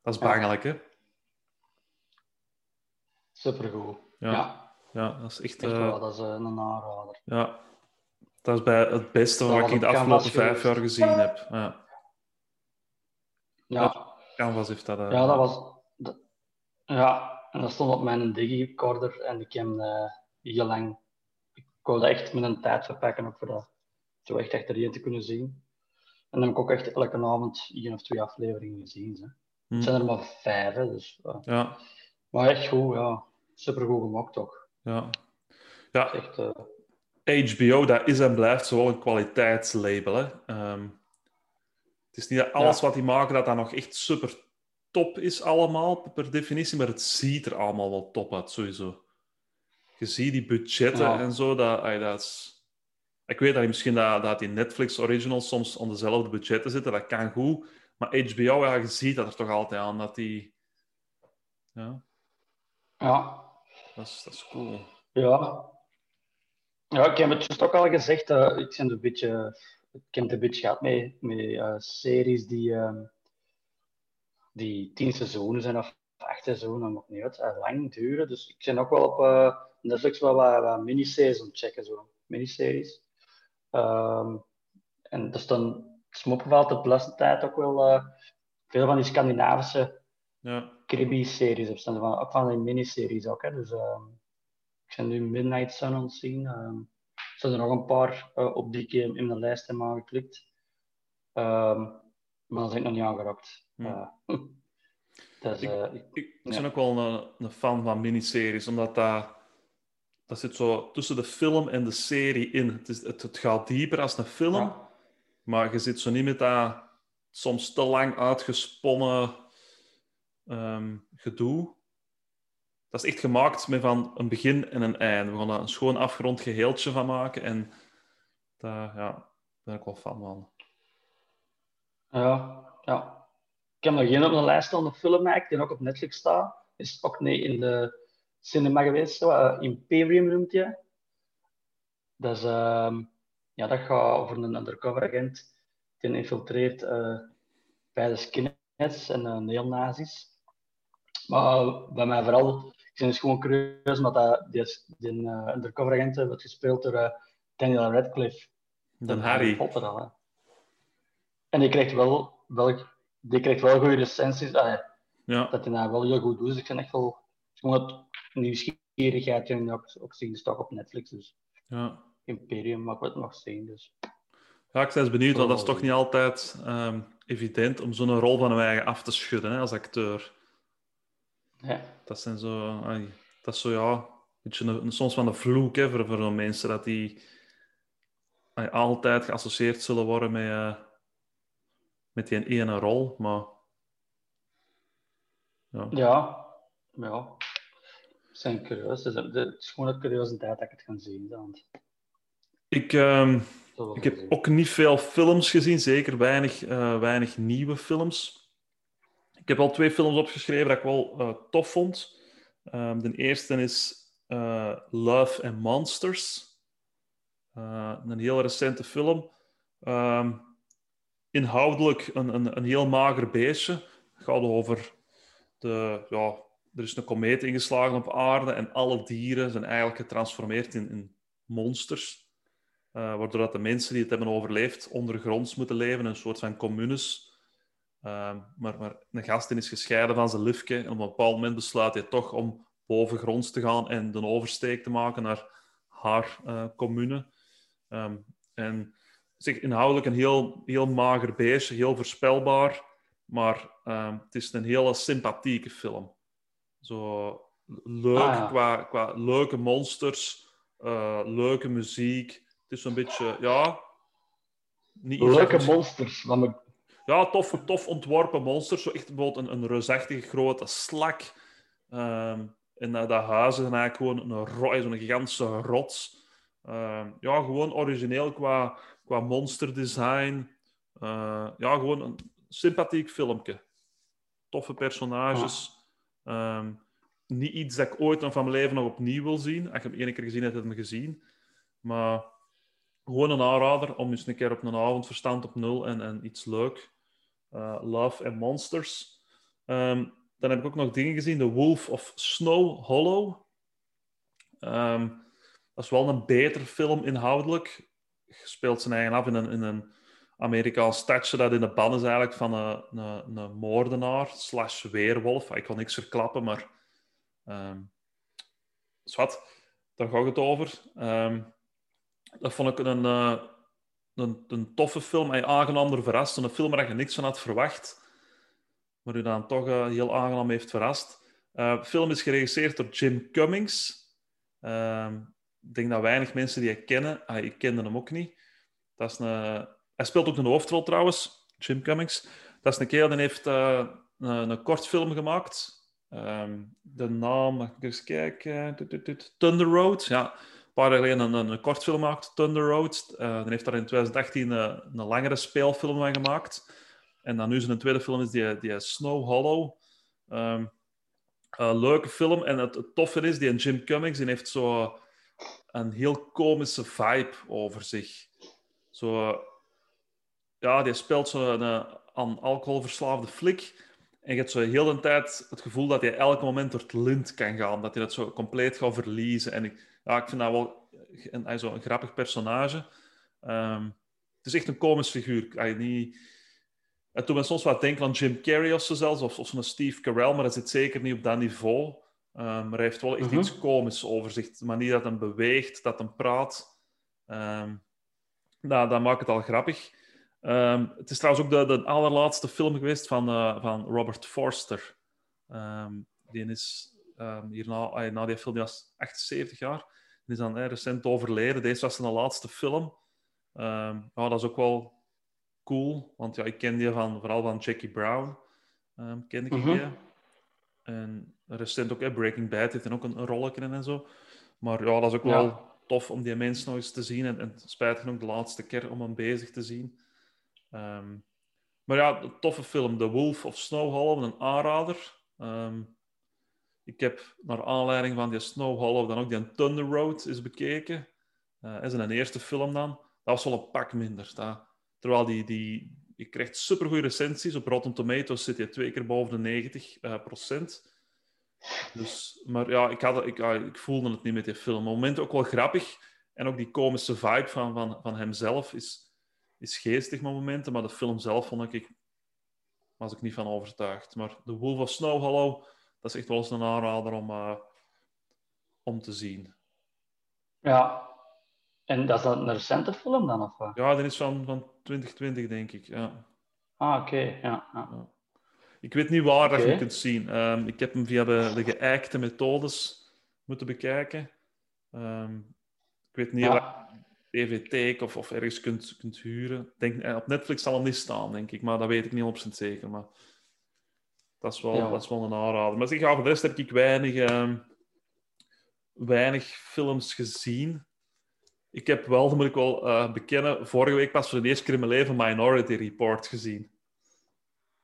Dat is Ja. bangelijk, hè? supergoed. Ja. Ja, Ja, dat is echt... echt eh, wel, dat is eh, een aanrader. ja, dat is bij het beste Dat wat ik de op afgelopen vijf jaar gezien heb. Ja, Ja, Canvas heeft dat... eh, ja dat was... dat- ja, en dat stond op mijn digicorder en ik heb hem eh, heel lang... Ik wilde echt met een tijd verpakken ook voor dat zo echt achterin te kunnen zien. En dan heb ik ook echt elke avond één of twee afleveringen gezien. Hè. Het zijn er maar vijf, hè, dus... ja. Ja, Maar echt goed, ja. Supergoed gemaakt toch. ja. Ja, Echt, eh, HBO, dat is en blijft zo wel een kwaliteitslabel. Hè. Ehm, het is niet dat alles Ja. wat die maken, dat dat nog echt super top is allemaal, per definitie, maar het ziet er allemaal wel top uit, sowieso. Je ziet die budgetten Ja. en zo, dat, ay, dat is... Ik weet dat misschien dat, dat die Netflix originals soms aan dezelfde budgetten zitten, dat kan goed. Maar HBO, ja, je ziet dat er toch altijd aan, dat die... Ja, ja, dat is, dat is cool. ja. Ja, ik heb het juist ook al gezegd. eh, ik ben een beetje... Ik heb het een beetje gehad met, met eh, series die, ehm, die tien seizoenen zijn of acht seizoenen, dat maakt niet uit. lang duren. Dus ik ben ook wel op eh, Netflix wel wat, wat miniseries aan checken, zo. Miniseries. Ehm, en dat is dan... Is me opgevallen op de laatste tijd ook wel eh, veel van die Scandinavische Ja, Kirby-series op staan, ook van die miniseries ook. Hè. Dus, ehm, ik ben nu Midnight Sun aan het zien. ehm, er zijn er nog een paar eh, op die ik in de lijst heb aangeklikt. Ehm, maar dat is ik nog niet aangeraakt. Hm. Eh, Ik- ik- Ja. ben ook wel een, een fan van miniseries, omdat dat, dat zit zo tussen de film en de serie in. Het, is, het, het gaat dieper als een film, ja. maar je zit zo niet met dat soms te lang uitgesponnen ehm, gedoe. Dat is echt gemaakt met van een begin en een einde. We gaan daar een schoon afgerond geheeltje van maken en daar ja, daar ben ik wel fan van. Ja, ja. Ik heb nog geen op de lijst staan, een film eigenlijk, die ook op Netflix staat. Is ook niet in de cinema geweest. Zo. eh, Imperium noemt je. Dat, is, ehm, ja, dat gaat over een undercover agent die infiltreert eh, bij de skinheads en uh, neonazis. Maar bij mij vooral, ik ben dus gewoon curieus, omdat dat, die, die undercover agent wordt gespeeld door Daniel Radcliffe. Dan Harry. Potter al, hè. En die krijgt wel, wel, die krijgt wel goede recensies. Ja, dat hij dat wel heel goed doet. Dus ik ben echt wel gewoon het nieuwsgierigheid en ook, ook zien. Toch op Netflix. Dus ja. Imperium, wil het nog zien. Dus. Ja, ik ben eens benieuwd, want dat is toch niet altijd ehm, evident om zo'n rol van een eigen af te schudden hè, als acteur. Ja. Dat zijn zo, dat is zo ja, een beetje een, soms van een vloek hè, voor, voor zo'n mensen, dat die altijd geassocieerd zullen worden met, eh, met die ene rol. Maar ja, ja, ja. Ik ben curieus. Dus het het is gewoon een curiositeit dat ik het ga zien. Ik, ehm, wil ik heb ook niet veel films gezien, zeker weinig, eh, weinig nieuwe films. Ik heb al twee films opgeschreven dat ik wel eh, tof vond. Ehm, de eerste is eh, Love and Monsters. Eh, een heel recente film. Ehm, inhoudelijk een, een, een heel mager beestje. Het gaat over de, ja, er is een komeet ingeslagen op aarde en alle dieren zijn eigenlijk getransformeerd in, in monsters. Eh, waardoor dat de mensen die het hebben overleefd ondergronds moeten leven, een soort van communes. Ehm, maar, maar een gast die is gescheiden van zijn liefje en op een bepaald moment besluit hij toch om bovengronds te gaan en de oversteek te maken naar haar eh, commune. Ehm, en zeg, inhoudelijk een heel, heel mager beestje, heel voorspelbaar, maar ehm, het is een hele sympathieke film. Zo leuk Ah, ja. qua, qua leuke monsters, eh, leuke muziek. Het is zo'n beetje, ja... Niet Leuke monsters. Ja, tof, tof ontworpen monsters. Zo echt bijvoorbeeld een, een reusachtige grote slak. Ehm, en dat, dat huis is eigenlijk gewoon een zo'n gigantische rots. Ehm, ja, gewoon origineel qua, qua monsterdesign. Eh, ja, gewoon een sympathiek filmpje. Toffe personages. Ehm, niet iets dat ik ooit van mijn leven nog opnieuw wil zien. Als je hem één keer gezien hebt, heb je hem gezien. Maar gewoon een aanrader om eens een keer op een avond verstand op nul en, en iets leuk. Uh, Love and Monsters. Ehm, dan heb ik ook nog dingen gezien. The Wolf of Snow Hollow. Ehm, dat is wel een betere film inhoudelijk. Speelt zijn eigen af in een, in een Amerikaans stadje dat in de ban is eigenlijk van een, een, een moordenaar slash weerwolf. Ik kan niks verklappen, maar... Um, wat, daar gaat het over. Um, dat vond ik een, uh, een, een, toffe film. Hij aangenaam er verrast. Een film waar je niks van had verwacht. Maar u dan toch uh, heel aangenaam heeft verrast. De film is geregisseerd door Jim Cummings. Ehm, ik denk dat weinig mensen die hij kennen. Ah, ik kende hem ook niet. Dat is een, hij speelt ook een hoofdrol trouwens, Jim Cummings. Dat is een kerel die heeft een, een kortfilm gemaakt. Um, de naam, mag ik eens kijken. Thunder Road. Ja, paar jaar geleden een, een, een kortfilm gemaakt, Thunder Road. Uh, dan heeft daar in 2018 een, een langere speelfilm van gemaakt. En dan nu zijn tweede film is die, die Snow Hollow. Een leuke film. En het, het, toffe is, die Jim Cummings die heeft zo een heel komische vibe over zich. Zo, ja, die speelt zo een, een alcoholverslaafde flik. En je hebt zo heel de tijd het gevoel dat hij elk moment door het lint kan gaan. Dat hij dat zo compleet gaat verliezen. En ik, ja, ik vind dat wel een, zo een grappig personage. Um, het is echt een komisch figuur. Niet... Het doet me soms wat denken aan Jim Carrey of zo zelfs, of, of een Steve Carell, maar dat zit zeker niet op dat niveau. Um, maar hij heeft wel echt mhm. iets komisch over zich. De manier dat hij beweegt, dat hij praat. Um, nou, dat maakt het al grappig. Um, het is trouwens ook de, de allerlaatste film geweest van, uh, van Robert Forster. Die is hierna, na die film, die was 78 jaar. Die is dan eh, recent overleden. Deze was zijn laatste film. ja, dat is ook wel cool, want ja, ik ken die van, vooral van Jackie Brown. Um, ken ik -hmm. die. En recent ook, eh, Breaking Bad heeft ook een, een rolletje in en zo. Maar ja, dat is ook wel tof om die mensen nog eens te zien. En, en spijtig genoeg de laatste keer om hem bezig te zien. Um, maar ja, een toffe film. The Wolf of Snow Hollow, een aanrader. Um, ik heb naar aanleiding van die Snow Hollow dan ook die Thunder Road is bekeken. Uh, is een eerste film dan. Dat was wel een pak minder. Dat, terwijl die, die, je krijgt supergoeie recensies. Op Rotten Tomatoes zit je twee keer boven de 90 uh, procent. Dus, maar ja, ik, had, ik, ik voelde het niet met die film. Op het moment ook wel grappig. En ook die komische vibe van, van, van hemzelf is, is geestig met momenten, maar de film zelf vond ik, was ik niet van overtuigd. Maar The Wolf of Snow Hollow, dat is echt wel eens een aanrader om, uh, om te zien. Ja, en dat is een recente film dan? Of Ja, die is van, van 2020, denk ik. Ja. Ah, oké. Ja, ja. ja, Ik weet niet waar okay. dat je kunt zien. Um, ik heb hem via de, de geëikte methodes moeten bekijken. Um, ik weet niet ja. DVT of, of ergens kunt, kunt huren. Denk, eh, op Netflix zal hem niet staan, denk ik, maar dat weet ik niet op zeker. Maar dat is wel, dat is wel een aanrader. Maar zeg, ja, voor de rest heb ik weinig, uh, weinig films gezien. Ik heb wel, dat moet ik wel uh, bekennen, vorige week pas voor de eerste keer in mijn leven Minority Report gezien.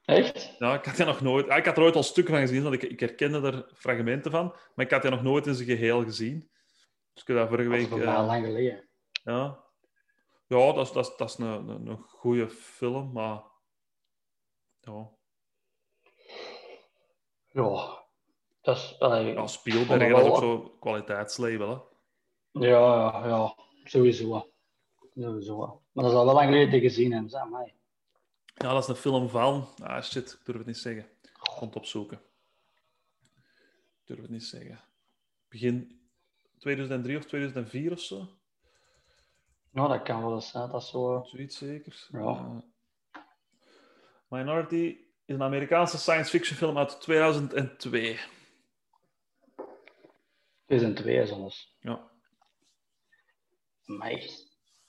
Echt? Ja, ik had die nog nooit... Ik had er ooit al stukken van gezien, want ik, ik herkende er fragmenten van, maar ik had die nog nooit in zijn geheel gezien. Dus ik heb dat vorige week... Dat is uh, lang geleden. Ja, ja dat, is, dat, is, dat is een, een, een goede film, maar ja. Ja, dat is... Allee, ja, Spielberg, dat is ook zo'n kwaliteitslabel, hè? Ja, ja, sowieso. Sowieso. Maar dat is al wel lang geleden gezien hebben, zeg maar. Ja, dat is een film van... Ah, shit, ik durf het niet zeggen. Het opzoeken. Ik durf het niet zeggen. Begin 2003 of 2004 of zo. Nou, dat kan wel eens zijn. Dat is zo... Zoiets zeker. Ja. Uh, Minority is een Amerikaanse science fiction film uit 2002. 2002 zelfs. Ja. Mij.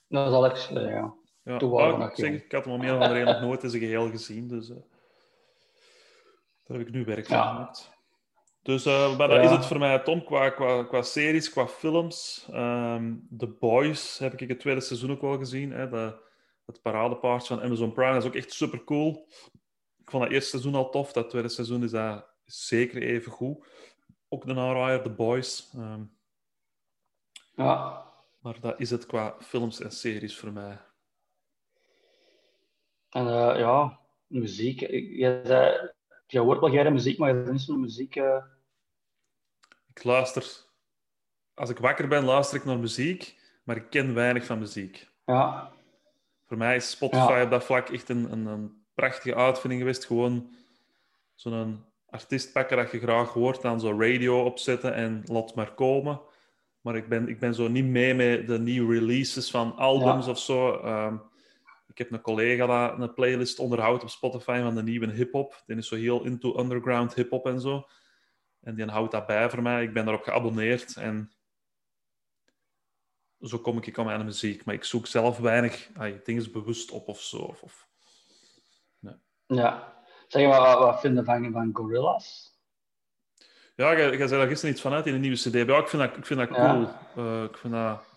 Dat zal ik zeggen, ja. Ja. Waren oh, ik, zeg, ik had hem al meer dan nog nooit in zijn geheel gezien, dus uh, daar heb ik nu werk van ja. gemaakt. Dus uh, maar dat is het voor mij, Tom, qua, qua, qua series, qua films. Um, The Boys heb ik het tweede seizoen ook wel gezien. Hè, de, het paradepaard van Amazon Prime. Dat is ook echt super cool. Ik vond dat eerste seizoen al tof. Dat tweede seizoen is dat zeker even goed. Ook de aanraaier, The Boys. Um, ja. Maar dat is het qua films en series voor mij. En uh, ja, muziek. Je, zei, je hoort wel geen muziek, maar je hebt niet zo'n muziek. Uh... Ik luister. Als ik wakker ben, luister ik naar muziek, maar ik ken weinig van muziek. Ja. Voor mij is Spotify op dat vlak echt een, een, een prachtige uitvinding geweest. Gewoon zo'n artiest pakken dat je graag hoort, dan zo radio opzetten en laat maar komen. Maar ik ben, ik ben zo niet mee met de nieuwe releases van albums of zo. Um, ik heb een collega dat een playlist onderhoudt op Spotify van de nieuwe hip-hop. Die is zo heel into underground hip-hop en zo. En die houdt dat bij voor mij. Ik ben daarop geabonneerd en zo kom ik aan mijn muziek. Maar ik zoek zelf weinig ay, dingen bewust op of zo. Of, of... Nee. Ja. Zeg je, wat, wat vinden van, van Gorillaz? Ja, jij, zei daar gisteren iets vanuit in een nieuwe CD. Ja, ik vind dat, ik vind dat cool. Uh, ik vind dat...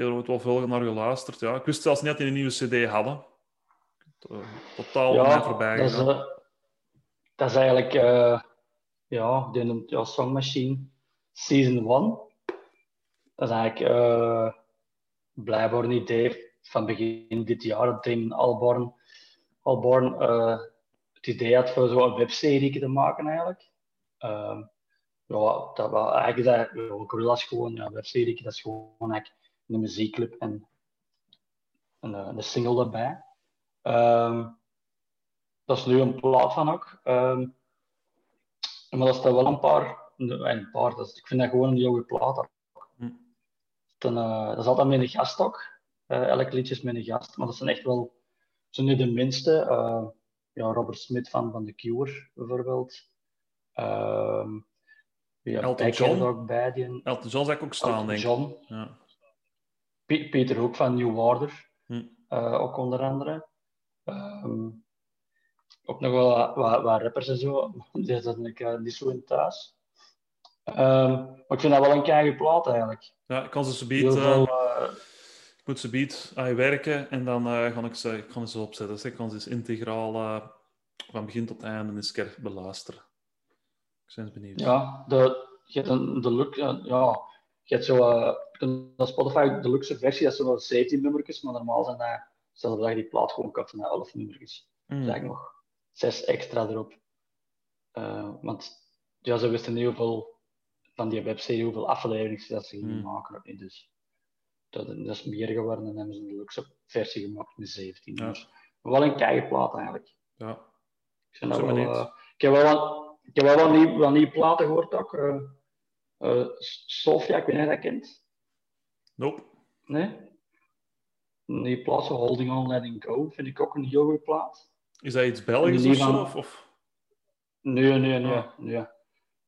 Ik heb er wel veel naar geluisterd. Ja. Ik wist zelfs niet dat die een nieuwe CD hadden. Uh, totaal ja, voorbij dat is, uh, dat is eigenlijk... Uh, ja, die noemt ja, Song Machine Season 1. Dat is eigenlijk blijkbaar een idee van begin dit jaar. Dat Damon Albarn, Albarn het idee had voor zo'n webserie te maken eigenlijk. Uh, ja, dat was eigenlijk dat, ja, Gorillaz gewoon, ja, webserie, dat is gewoon eigenlijk een muziekclip en een, eh, een single erbij. Um, dat is nu een plaat van ook. Um, maar dat staat wel een paar, een paar dat is, ik vind dat gewoon een jonge plaat. Hm. Dan, uh, dat is altijd met een gast ook. Uh, elk liedje is met een gast, maar dat zijn echt wel, zijn nu de minste. Uh, ja, Robert Smith van, van The Cure bijvoorbeeld. Um, ja, Elton John ook bij. Die... Elton John zou ik ook staan, denk ik. John. Ja. Peter Hoek van New Order, hm. uh, ook onder andere. Um, ook nog wel wat, wat, rappers en zo, [laughs] die zat ik uh, niet zo in thuis. Um, maar ik vind dat wel een keiharde plaat eigenlijk. Ja, ik kan ze beat, uh, ik moet ze beat aan je werken en dan uh, ga ik ze, ik ga ze opzetten. Dus ik kan ze eens integraal van begin tot einde eens keer beluisteren. Ik ben benieuwd. Ja, de, je hebt een, de look, ja, je hebt zo, uh, Spotify de luxe versie, dat zijn wel 17 nummertjes, maar normaal zijn dat, je die plaat gewoon kapt, naar 11 nummertjes. Mm. Dus nog 6 extra erop. Uh, want ja, ze wisten niet hoeveel van die webserie, hoeveel afleveringen dat ze gingen mm. maken. Dus dat, dat, is meer geworden en hebben ze een luxe versie gemaakt met 17 ja. nummers. Maar wel een keiharde plaat eigenlijk. Ja. Ik, vind dat wel, uh, ik heb wel ik heb wel wat nieuwe, wat nieuwe platen gehoord ook. Uh, uh, Sofia, ik weet niet of je dat kent. Nope. Nee? Die plaat van Holding On Letting Go vind ik ook een heel goede plaat. Is dat iets Belgisch of zo? Of, of? Nee, nee, nee. Oh. nee.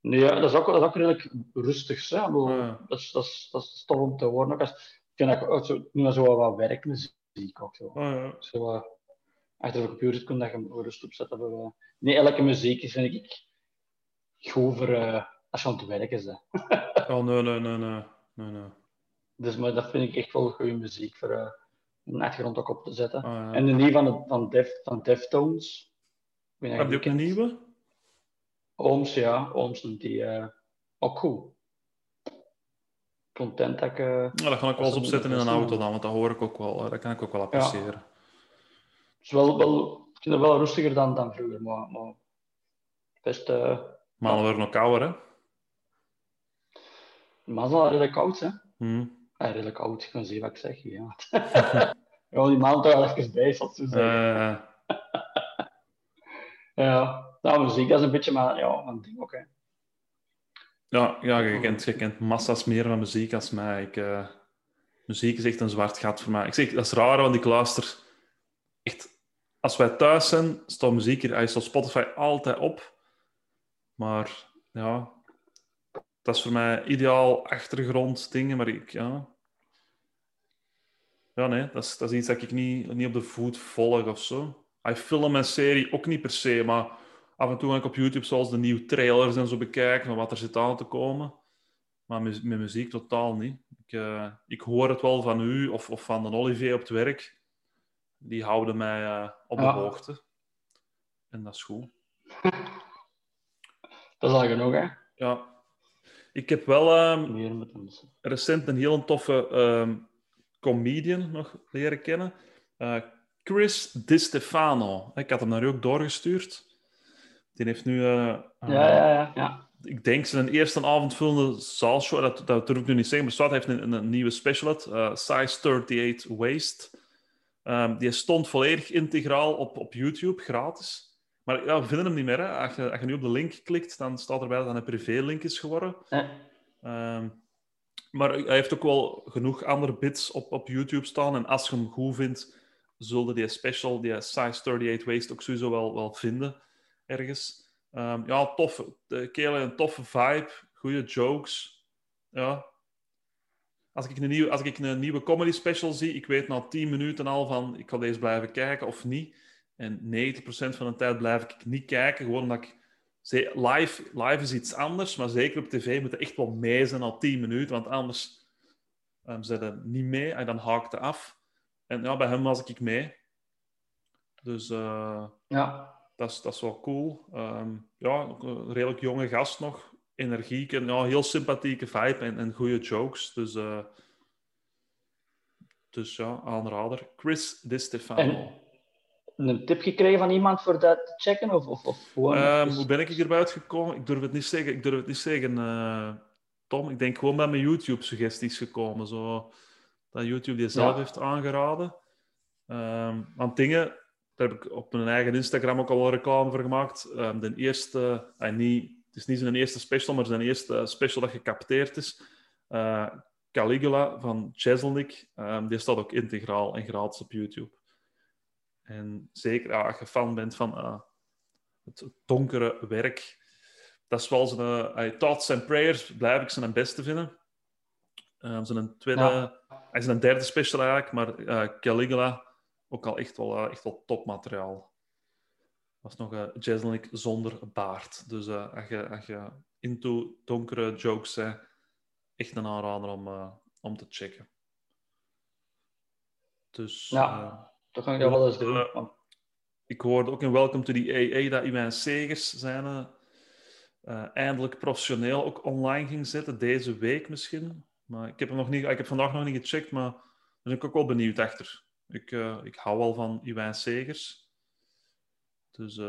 nee dat, is ook, dat is ook redelijk rustig. Hè? Ja. dat, is, dat, is, dat is tof om te horen. Ook als, ik vind dat zo, nu zo wat werkmuziek ook zo. Oh, ja. zo uh, achter de computer kun je rust opzetten. Nee, elke muziek vind ik goed voor uh, als je aan het werken bent. oh, nee, nee, nee, nee, nee, Dus maar dat vind ik echt wel goede muziek voor uh, een achtergrond ook op te zetten. Oh, ja. En de nieuwe van, van, Def, van Deftones. Heb je ook een nieuwe? Ooms, ja. Ooms die uh, ook goed. Content dat ik... Uh, ja, dat ga ik wel eens opzetten in een auto dan, want dat hoor ik ook wel. Dat kan ik ook wel appreciëren. Ja. Het is wel, wel, ik vind het wel rustiger dan, dan vroeger, maar, maar best... Maar we worden nog kouder, hè? Maar het is al redelijk koud, hè? Hmm. Ja, redelijk koud, ik kan zien wat ik zeg. Ja, [laughs] ja die maand wel even bij, ze zeggen. Uh. [laughs] ja, nou, muziek dat is een beetje maar, ja, een ding ook, hè. Ja, ja je, kent, je kent massa's meer van muziek als mij. Ik, uh, muziek is echt een zwart gat voor mij. Ik zeg, dat is raar, want ik luister echt... Als wij thuis zijn, staat muziek hier, hij staat Spotify altijd op. Maar ja, dat is voor mij ideaal achtergronddingen, maar ik, ja... Ja, nee, dat is, dat is iets dat ik niet, niet op de voet volg of zo. Ik film en serie ook niet per se, maar af en toe ga ik op YouTube zoals de nieuwe trailers en zo bekijken van wat er zit aan te komen. Maar met, met muziek totaal niet. Ik, uh, ik hoor het wel van u of, of van de Olivier op het werk. Die houden mij uh, op de hoogte. En dat is goed. [laughs] Dat is al genoeg, hè? Ja. Ik heb wel ehm, ons. recent een heel toffe ehm, comedian nog leren kennen. Eh, Chris Di Stefano. Ik had hem naar u ook doorgestuurd. Die heeft nu, eh, Ja, ja, ja. ja. ik denk zijn eerste avondvullende zaalshow, dat, dat durf ik nu niet zeggen, maar Swat heeft een, een, nieuwe special uit, eh, Size 38 Waist. Ehm, die stond volledig integraal op, op YouTube, gratis. Maar ja, we vinden hem niet meer. Hè. Als, je, als je nu op de link klikt, dan staat erbij dat dat een privé-link is geworden. Ehm, maar hij heeft ook wel genoeg andere bits op, op YouTube staan. En als je hem goed vindt, zullen die special, die Size 38 Waist, ook sowieso wel, wel vinden ergens. Ehm, ja, tof. De kerel een toffe vibe, goede jokes. Ja. Als ik, een nieuwe, als ik een nieuwe comedy special zie, ik weet na 10 minuten al van ik ga deze blijven kijken of niet. En 90% van de tijd blijf ik niet kijken, gewoon omdat ik... Live, live is iets anders, maar zeker op tv moet je echt wel mee zijn al 10 minuten, want anders um, zijn ze niet mee en dan haakte af. En ja, bij hem was ik mee. Dus eh, ja. dat, is, dat is wel cool. Ehm, ja, een redelijk jonge gast nog. Energiek en ja, heel sympathieke vibe en, en goede jokes. Dus, eh, dus ja, aanrader. Chris Di Stefano. En een tip gekregen van iemand voor dat te checken? Of, of, of. Ehm, hoe ben ik erbij uitgekomen? Ik durf het niet zeggen. Ik durf het niet zeggen, eh, Tom. Ik denk gewoon bij mijn YouTube-suggesties gekomen. Zo, dat YouTube die zelf Ja. heeft aangeraden. Ehm want dingen, daar heb ik op mijn eigen Instagram ook al wel reclame voor gemaakt. Ehm, de eerste, eh, niet, het is niet zijn eerste special, maar zijn eerste special dat gecapteerd is. Eh, Caligula van Cheselnik, ehm, die staat ook integraal en gratis op YouTube. En zeker als je fan bent van eh, het donkere werk, dat is wel zijn uh, Thoughts and Prayers, blijf ik zijn beste vinden. Um, zijn tweede, Ja. hij is een derde special eigenlijk, maar eh, Caligula ook al echt wel, eh, echt wel topmateriaal. was nog uh, Jeselnik zonder baard. Dus eh, als, je, als je into donkere jokes bent, echt een aanrader om, eh, om te checken. Dus Ja. Dat kan ik wel eens doen. Eh, ik hoorde ook in Welcome to the AA dat Iwijn Segers zijn eh, eh, eindelijk professioneel ook online ging zetten, deze week misschien. Maar ik heb, hem nog niet, ik heb vandaag nog niet gecheckt, maar daar ben ik ook wel benieuwd achter. Ik, ik hou wel van Iwijn Segers. Dus... doet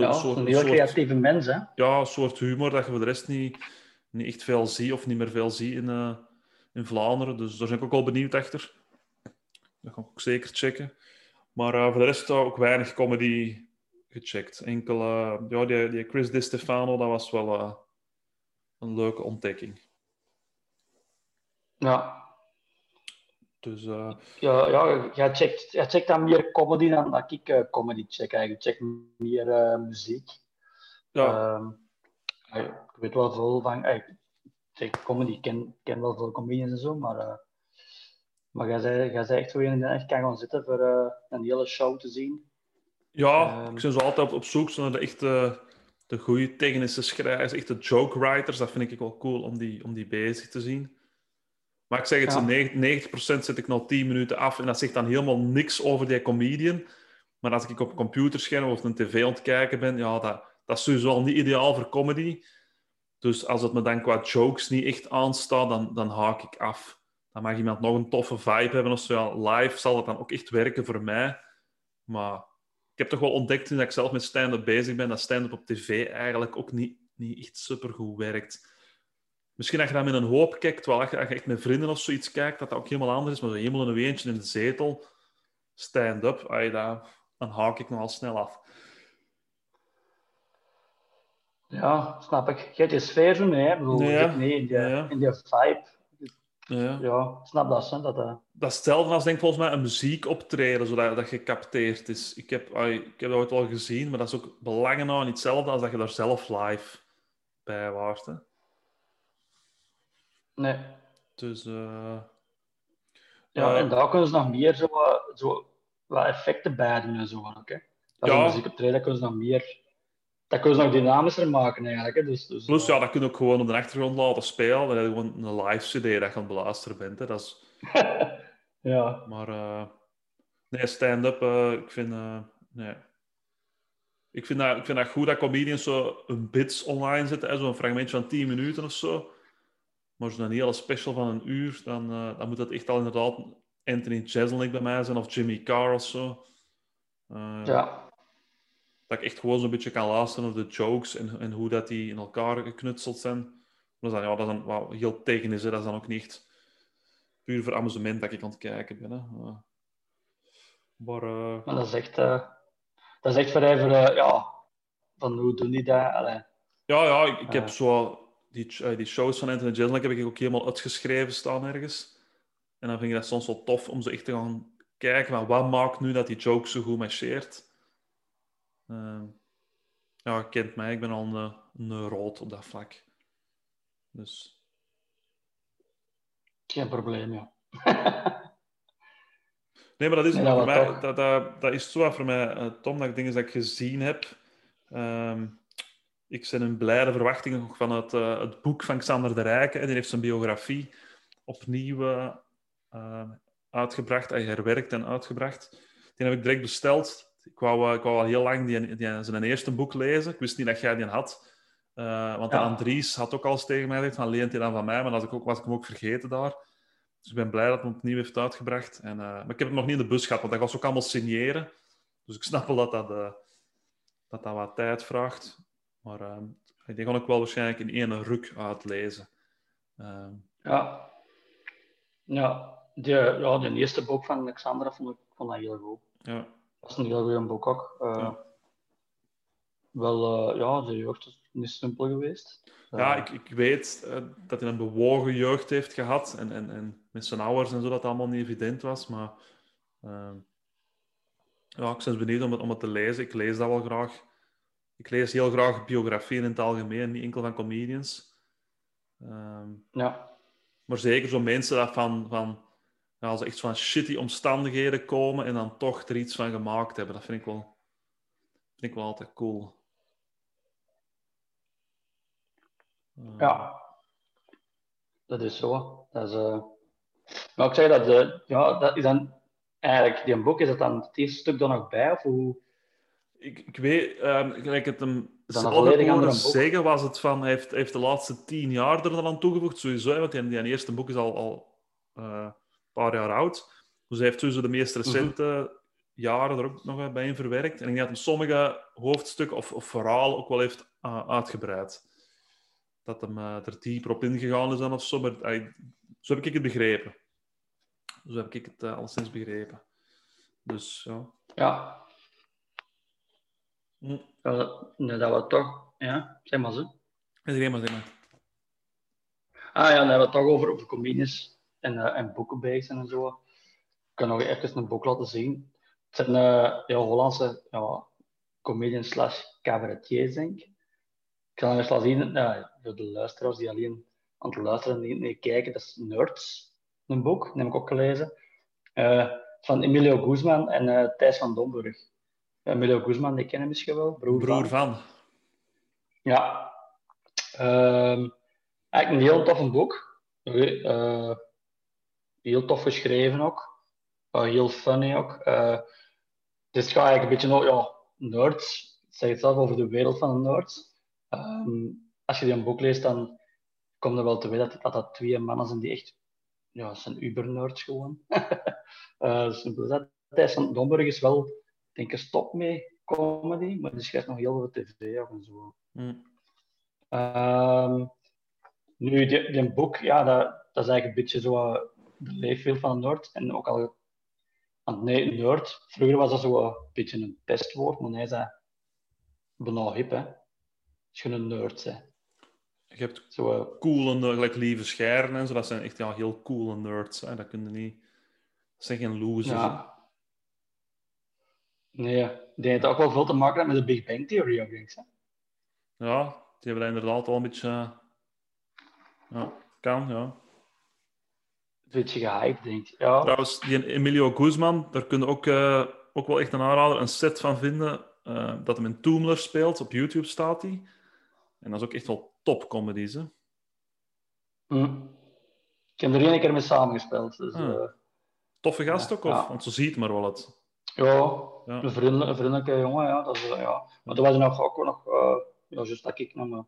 ja, een soort, een heel soort- creatieve mens, hè? ja, een soort humor dat je voor de rest niet, niet echt veel ziet of niet meer veel ziet in, in Vlaanderen. Dus daar ben ik ook wel benieuwd achter. Dat ga ik ook zeker checken. Maar eh, voor de rest ook weinig comedy gecheckt. Enkel, eh, ja, die, die Chris Di Stefano, dat was wel eh, een leuke ontdekking. Ja. Dus Ja, ja jij, checkt, jij checkt dan meer comedy dan dat ik comedy check. Eigenlijk. Ik check meer muziek. ja, Ehm, ik weet wel veel van... Ik check comedy, ik ken, ken wel veel comedians en zo, maar... maar jij zei, jij zei echt zo een die echt kan gaan zitten voor eh, een hele show te zien. ja ehm, ik ben zo altijd op, zoek naar de echte de goede technische schrijvers, echte joke writers. Dat vind ik wel cool om die, om die bezig te zien. Maar ik zeg het, Ja. zo 90, 90% zet ik nog 10 minuten af en dat zegt dan helemaal niks over die comedian. Maar als ik op een computerscherm of een tv aan het kijken ben, ja, dat, dat is sowieso al niet ideaal voor comedy. Dus als het me dan qua jokes niet echt aanstaat, dan, dan haak ik af. Dan mag iemand nog een toffe vibe hebben of zo. Live zal het dan ook echt werken voor mij. Maar ik heb toch wel ontdekt toen ik zelf met stand-up bezig ben, dat stand-up op tv eigenlijk ook niet, niet echt supergoed werkt. Misschien als je dat met een hoop kijkt, terwijl als je, echt met vrienden of zoiets kijkt, dat dat ook helemaal anders is. Maar zo helemaal in een weentje in de zetel, stand-up, dat- dan haak ik nogal snel af. Ja, snap ik. Je hebt je sfeer zo mee, hè? Ik bedoel, Ja, zit mee in die, ja. in die vibe. Ja. Ja, snap dat, hè? Dat, eh, Dat is hetzelfde als denk ik, volgens mij een muziekoptreden, zodat dat gecapteerd is. Ik heb, ai, ik heb dat ooit wel gezien, maar dat is ook belangen nou niet hetzelfde als dat je daar zelf live bij waart. Hè. nee. Dus eh, Ja, Eh, en daar kunnen ze nog meer zo, eh, zo wat effecten bij doen en zo. Ook, hè? Dat Ja. ja. muziek optreden kunnen ze nog meer... Dat kunnen ze nog dynamischer maken, eigenlijk. Hè? Dus, dus, plus, ja, dat kun je ook gewoon op de achtergrond laten spelen. Dan heb je gewoon een live CD dat je aan het beluisteren bent. Hè. Dat is, [laughs] ja. maar eh, nee, stand-up, eh, ik vind... eh, nee. ik vind, dat, ik vind dat goed dat comedians zo een bits online zetten, zo'n fragmentje van 10 minuten of zo. Maar als dan een hele special van een uur, dan, uh, dan moet dat echt al inderdaad Anthony Jeselnik bij mij zijn of Jimmy Carr of zo. Uh, ja. Dat ik echt gewoon zo'n beetje kan luisteren naar de jokes en, en hoe dat die in elkaar geknutseld zijn. Dat is dan, ja, dat is dan wat heel tegen is, hè. dat is dan ook niet puur voor amusement dat ik aan het kijken ben. Hè. Maar, uh... maar dat is echt, uh, dat is echt voor even, ja, van hoe doen die dat? Allee. Ja, ja, ik, ik heb zo die, die shows van Anthony Jeselnik heb ik ook helemaal uitgeschreven staan ergens. En dan vind ik dat soms wel tof om zo echt te gaan kijken, maar wat maakt nu dat die joke zo goed marcheert? Uh, ja, kent mij, ik ben al een, een rood op dat vlak. Dus... Geen probleem, ja. [laughs] nee, maar dat is, nee, dat voor mij, dat, dat, dat, is zo voor mij, uh, Tom, dat ik dingen dat ik gezien heb. Um, ik ben in blijde verwachting van het, uh, het boek van Xander de Rijken. En die heeft zijn biografie opnieuw uh, uitgebracht, herwerkt en uitgebracht. Die heb ik direct besteld. Ik wou, ik wou al heel lang die, die, zijn eerste boek lezen. Ik wist niet dat jij die had. Uh, want ja. Andries had ook al eens tegen mij gezegd van leent hij dan van mij, maar dat ik ook, was ik hem ook vergeten daar. Dus ik ben blij dat hij het opnieuw heeft uitgebracht. En, uh, maar ik heb het nog niet in de bus gehad, want dat was ook allemaal signeren. Dus ik snap wel dat dat, uh, dat, dat wat tijd vraagt. Maar ehm, ik denk ik wel waarschijnlijk in één ruk uitlezen. Ehm, ja. Ja, die, ja, de eerste boek van Alexandra vond ik vond dat heel goed. Ja. Dat is een heel goed boek ook. Ja. Wel, ja, de jeugd is niet simpel geweest. Ja, ik, ik weet dat hij een bewogen jeugd heeft gehad. En, en, en met zijn ouders en zo, dat allemaal niet evident was. Maar uh, ja, ik ben benieuwd om het, om het te lezen. Ik lees dat wel graag. Ik lees heel graag biografieën in het algemeen, niet enkel van comedians. Uh, ja. Maar zeker zo mensen dat van, van als echt van shitty omstandigheden komen en dan toch er iets van gemaakt hebben. Dat vind ik wel, vind ik wel altijd cool. Ja, dat is zo. Dat is, uh... Maar ik zeg dat, uh, ja, dat is dan eigenlijk, die boek, is dat dan het eerste stuk er nog bij? Of hoe... Ik, ik weet, um, gelijk het hem zelf zeggen, was het van, hij heeft, heeft de laatste tien jaar er dan aan toegevoegd, sowieso, want die, die eerste boek is al, al paar jaar oud. Dus hij heeft tussen de meest recente mm -hmm. jaren er ook nog bij in verwerkt. En ik denk dat hij sommige hoofdstukken of, of verhalen ook wel heeft uitgebreid dat hem uh, er dieper op ingegaan is dan of zo. Maar uh, zo heb ik het begrepen. Zo heb ik het alleszins begrepen. Dus ja. Ja. Hm. Dat, dat we toch... Ja, zeg maar zo. Zeg maar, zeg maar. Ah ja, dan hebben we het toch over, over comedies en, uh, en boekenbeesten en zo. Ik kan nog even een boek laten zien. Het zijn ja, Hollandse ja, comedians slash cabaretiers, denk ik ik zal eens laten zien, uh, voor de luisteraars die alleen aan het luisteren en niet kijken, dat is Nerds, een boek, dat heb ik ook gelezen, van Emilio Guzman en Thijs van Domburg. Emilio Guzman, die kennen misschien wel, broer, broer van. van. Ja. Um, eigenlijk een heel tof boek. Uh, heel tof geschreven ook. Uh, heel funny ook. Uh, dus het gaat eigenlijk een beetje over ja, nerds. Ik zeg het zelf over de wereld van de nerds. Um, als je die een boek leest, dan komt er wel te weten dat, dat dat twee mannen zijn die echt... Ja, zijn uber-nerds gewoon. [laughs] simpel dat. Thijs van Domburg is wel, denk ik, stop mee comedy, maar die schrijft nog heel veel tv en zo. Mm. Um, nu, die, die boek, ja, dat, dat is eigenlijk een beetje zo uh, de leefwereld van een nerd. En ook al... Want nee, nerd, vroeger was dat zo een beetje een pestwoord, maar hij is dat bijna hip, hè als je een nerd bent. Je hebt zo, uh, coole, gelijk lieve scheren en zo. Dat zijn echt ja, heel coole nerds. Hè. Dat kun je niet... Dat zijn geen losers. Ja. Nee, die heeft ook wel veel te maken met de Big Bang Theory. Hè? Ja, die hebben inderdaad al een beetje... Uh... Ja, kan, ja. Een beetje gehyped, denk ik. Ja. Trouwens, die Emilio Guzman, daar kun je ook, uh, ook wel echt een aanrader, een set van vinden, uh, dat hem in Toomler speelt. Op YouTube staat hij. En dat is ook echt wel top comedies. Hè? Mm. Ik heb er één keer mee samengespeeld. Dus, ah. uh, Toffe gast ook, of? Ja. Want zo ziet maar wel het. Ja, Ja. een, vriendelijke, jongen, ja. Dat is, eh, ja. Maar toen was hij nog, ook nog, eh ja, juist dat ik nog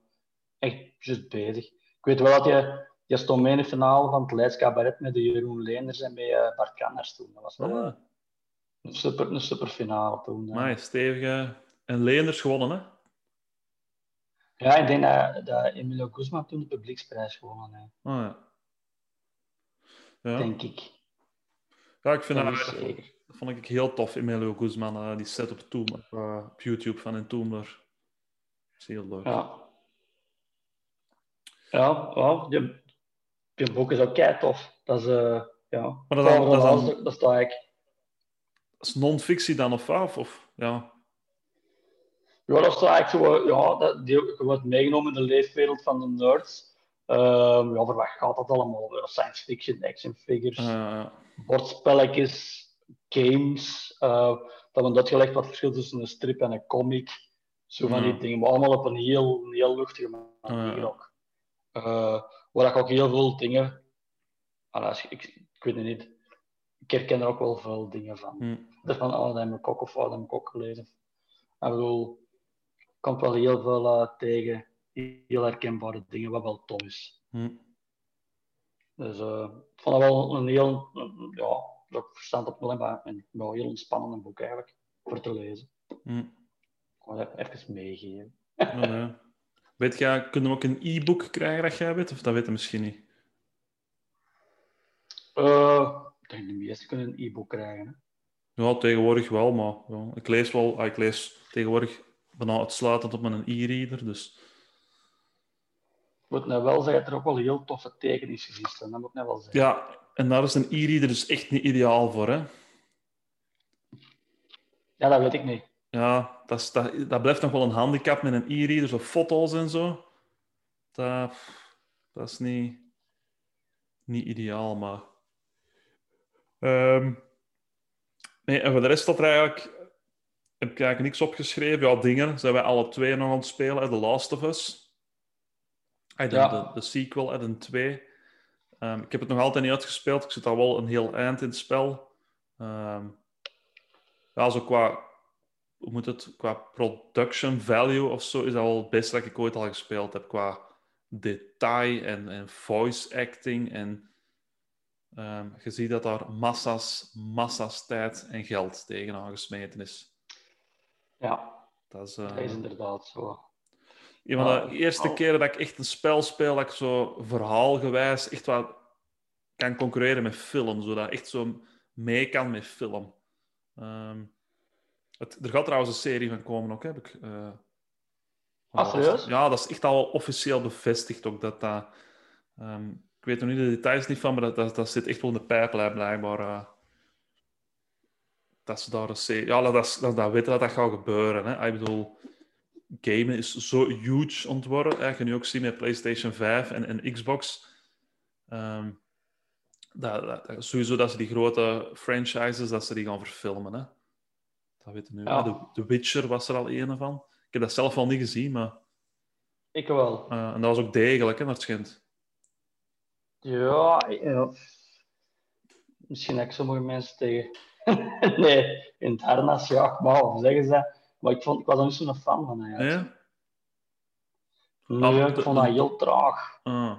echt juist bezig. Ik weet wel dat je, je stond in de finale van het Leids Cabaret met de Jeroen Leenders en met eh, Bart Kanners toen. Dat was wel Ah, eh, een, super, een super finale toen. maar stevige... En Leenders gewonnen, hè? Ja, ik denk dat, dat Emilio Guzman toen de publieksprijs gewonnen heeft, Ah, ja. Ja. denk ik. ja, ik vind Dat dat, dat vond ik heel tof, Emilio Guzman. eh, die set op, op, op YouTube van Entombler. Dat is heel leuk. Ja. Ja, ja die, die boek is ook kei tof. Dat is, eh ja. Maar dat is dan- dat is dan- dat, dat sta ik. Dat is non-fictie dan of wat? Of, ja. Ja, dat is eigenlijk zo, eh, ja, dat, die, je wordt meegenomen in de leefwereld van de nerds. Ehm, ja, voor wat gaat dat allemaal? Science fiction, action figures, ja. bordspelletjes, games. eh, dat wordt uitgelegd wat het verschil tussen een strip en een comic. Zo van die dingen, maar allemaal op een heel, een heel luchtige manier ook. Waar ik ook heel veel dingen... Ik, ik weet het niet. Ik herken er ook wel veel dingen van. Hm. Dat van, oh, of oh, dat heb ik ook gelezen. Ik bedoel, komt wel heel veel eh, tegen. Heel herkenbare dingen, wat wel tof is. Hm. Dus eh, ik vond dat wel een heel, een- ja, dat verstand op nul, maar een wel heel ontspannend boek eigenlijk, voor te lezen. Hm. Ik wil dat even meegeven. Ja, ja. Weet jij, kunnen we ook een e-book krijgen dat jij weet? Of dat weet je misschien niet? Eh, ik denk de meesten kunnen een e-book krijgen. Hè. Ja, tegenwoordig wel, maar ja, ik lees wel. ah, ik lees tegenwoordig bijna uitsluitend op mijn e-reader, dus... Ik moet nou wel zeggen dat er ook wel heel toffe tekeningsgezicht staan, dat moet ik nou wel zeggen. Ja, en daar is een e-reader dus echt niet ideaal voor, hè? Ja, dat weet ik niet. Ja, dat, is, dat, dat blijft nog wel een handicap met een e-reader, zo foto's en zo. Dat, dat is niet, niet ideaal, maar... Ehm, nee, en voor de rest staat er eigenlijk... Heb ik eigenlijk niks opgeschreven. Ja, dingen zijn wij alle twee nog aan het spelen. hè, The Last of Us. De, Ja. de, de sequel, de 2. Ehm, ik heb het nog altijd niet uitgespeeld. Ik zit al wel een heel eind in het spel. Ehm, ja, zo qua hoe moet het, qua production value of zo, is dat wel het beste dat ik ooit al gespeeld heb. Qua detail en, en voice acting. En ehm, je ziet dat daar massa's, massa's tijd en geld tegenaan gesmeten is. Ja, Dat is, eh, dat is inderdaad zo. een van de eerste oh. keren dat ik echt een spel speel, dat ik zo verhaalgewijs echt wat kan concurreren met film. Zodat ik echt zo mee kan met film. Ehm, het, er gaat trouwens een serie van komen ook, heb ik. Ah, serieus? Ja, dat is echt al officieel bevestigd ook. Dat dat, ehm, ik weet nog niet de details niet van, maar dat, dat, dat zit echt wel in de pijplijn blijkbaar. eh, dat ze daar een serie... Ja, dat, is- dat, dat weten dat dat gaat gebeuren. Hè. Ik bedoel, gamen is zo huge ontworpen. Hè. Je kan nu ook zien met PlayStation 5 en, en Xbox. Dat, dat, dat- sowieso dat ze die grote franchises, dat ze die gaan verfilmen. Hè. Dat weten we nu. Ja. De, The Witcher was er al een van. Ik heb dat zelf al niet gezien, maar... Ik wel. eh, en dat was ook degelijk, hè, naar het schijnt. Ja, ja. Misschien heb ik sommige mensen tegen. [laughs] nee, in het harnas, ja, maar of zeggen ze. Maar ik, vond, ik was er niet zo'n fan van eigenlijk. Ja? Nee, Ah, ik de- vond dat de- heel traag. Ah.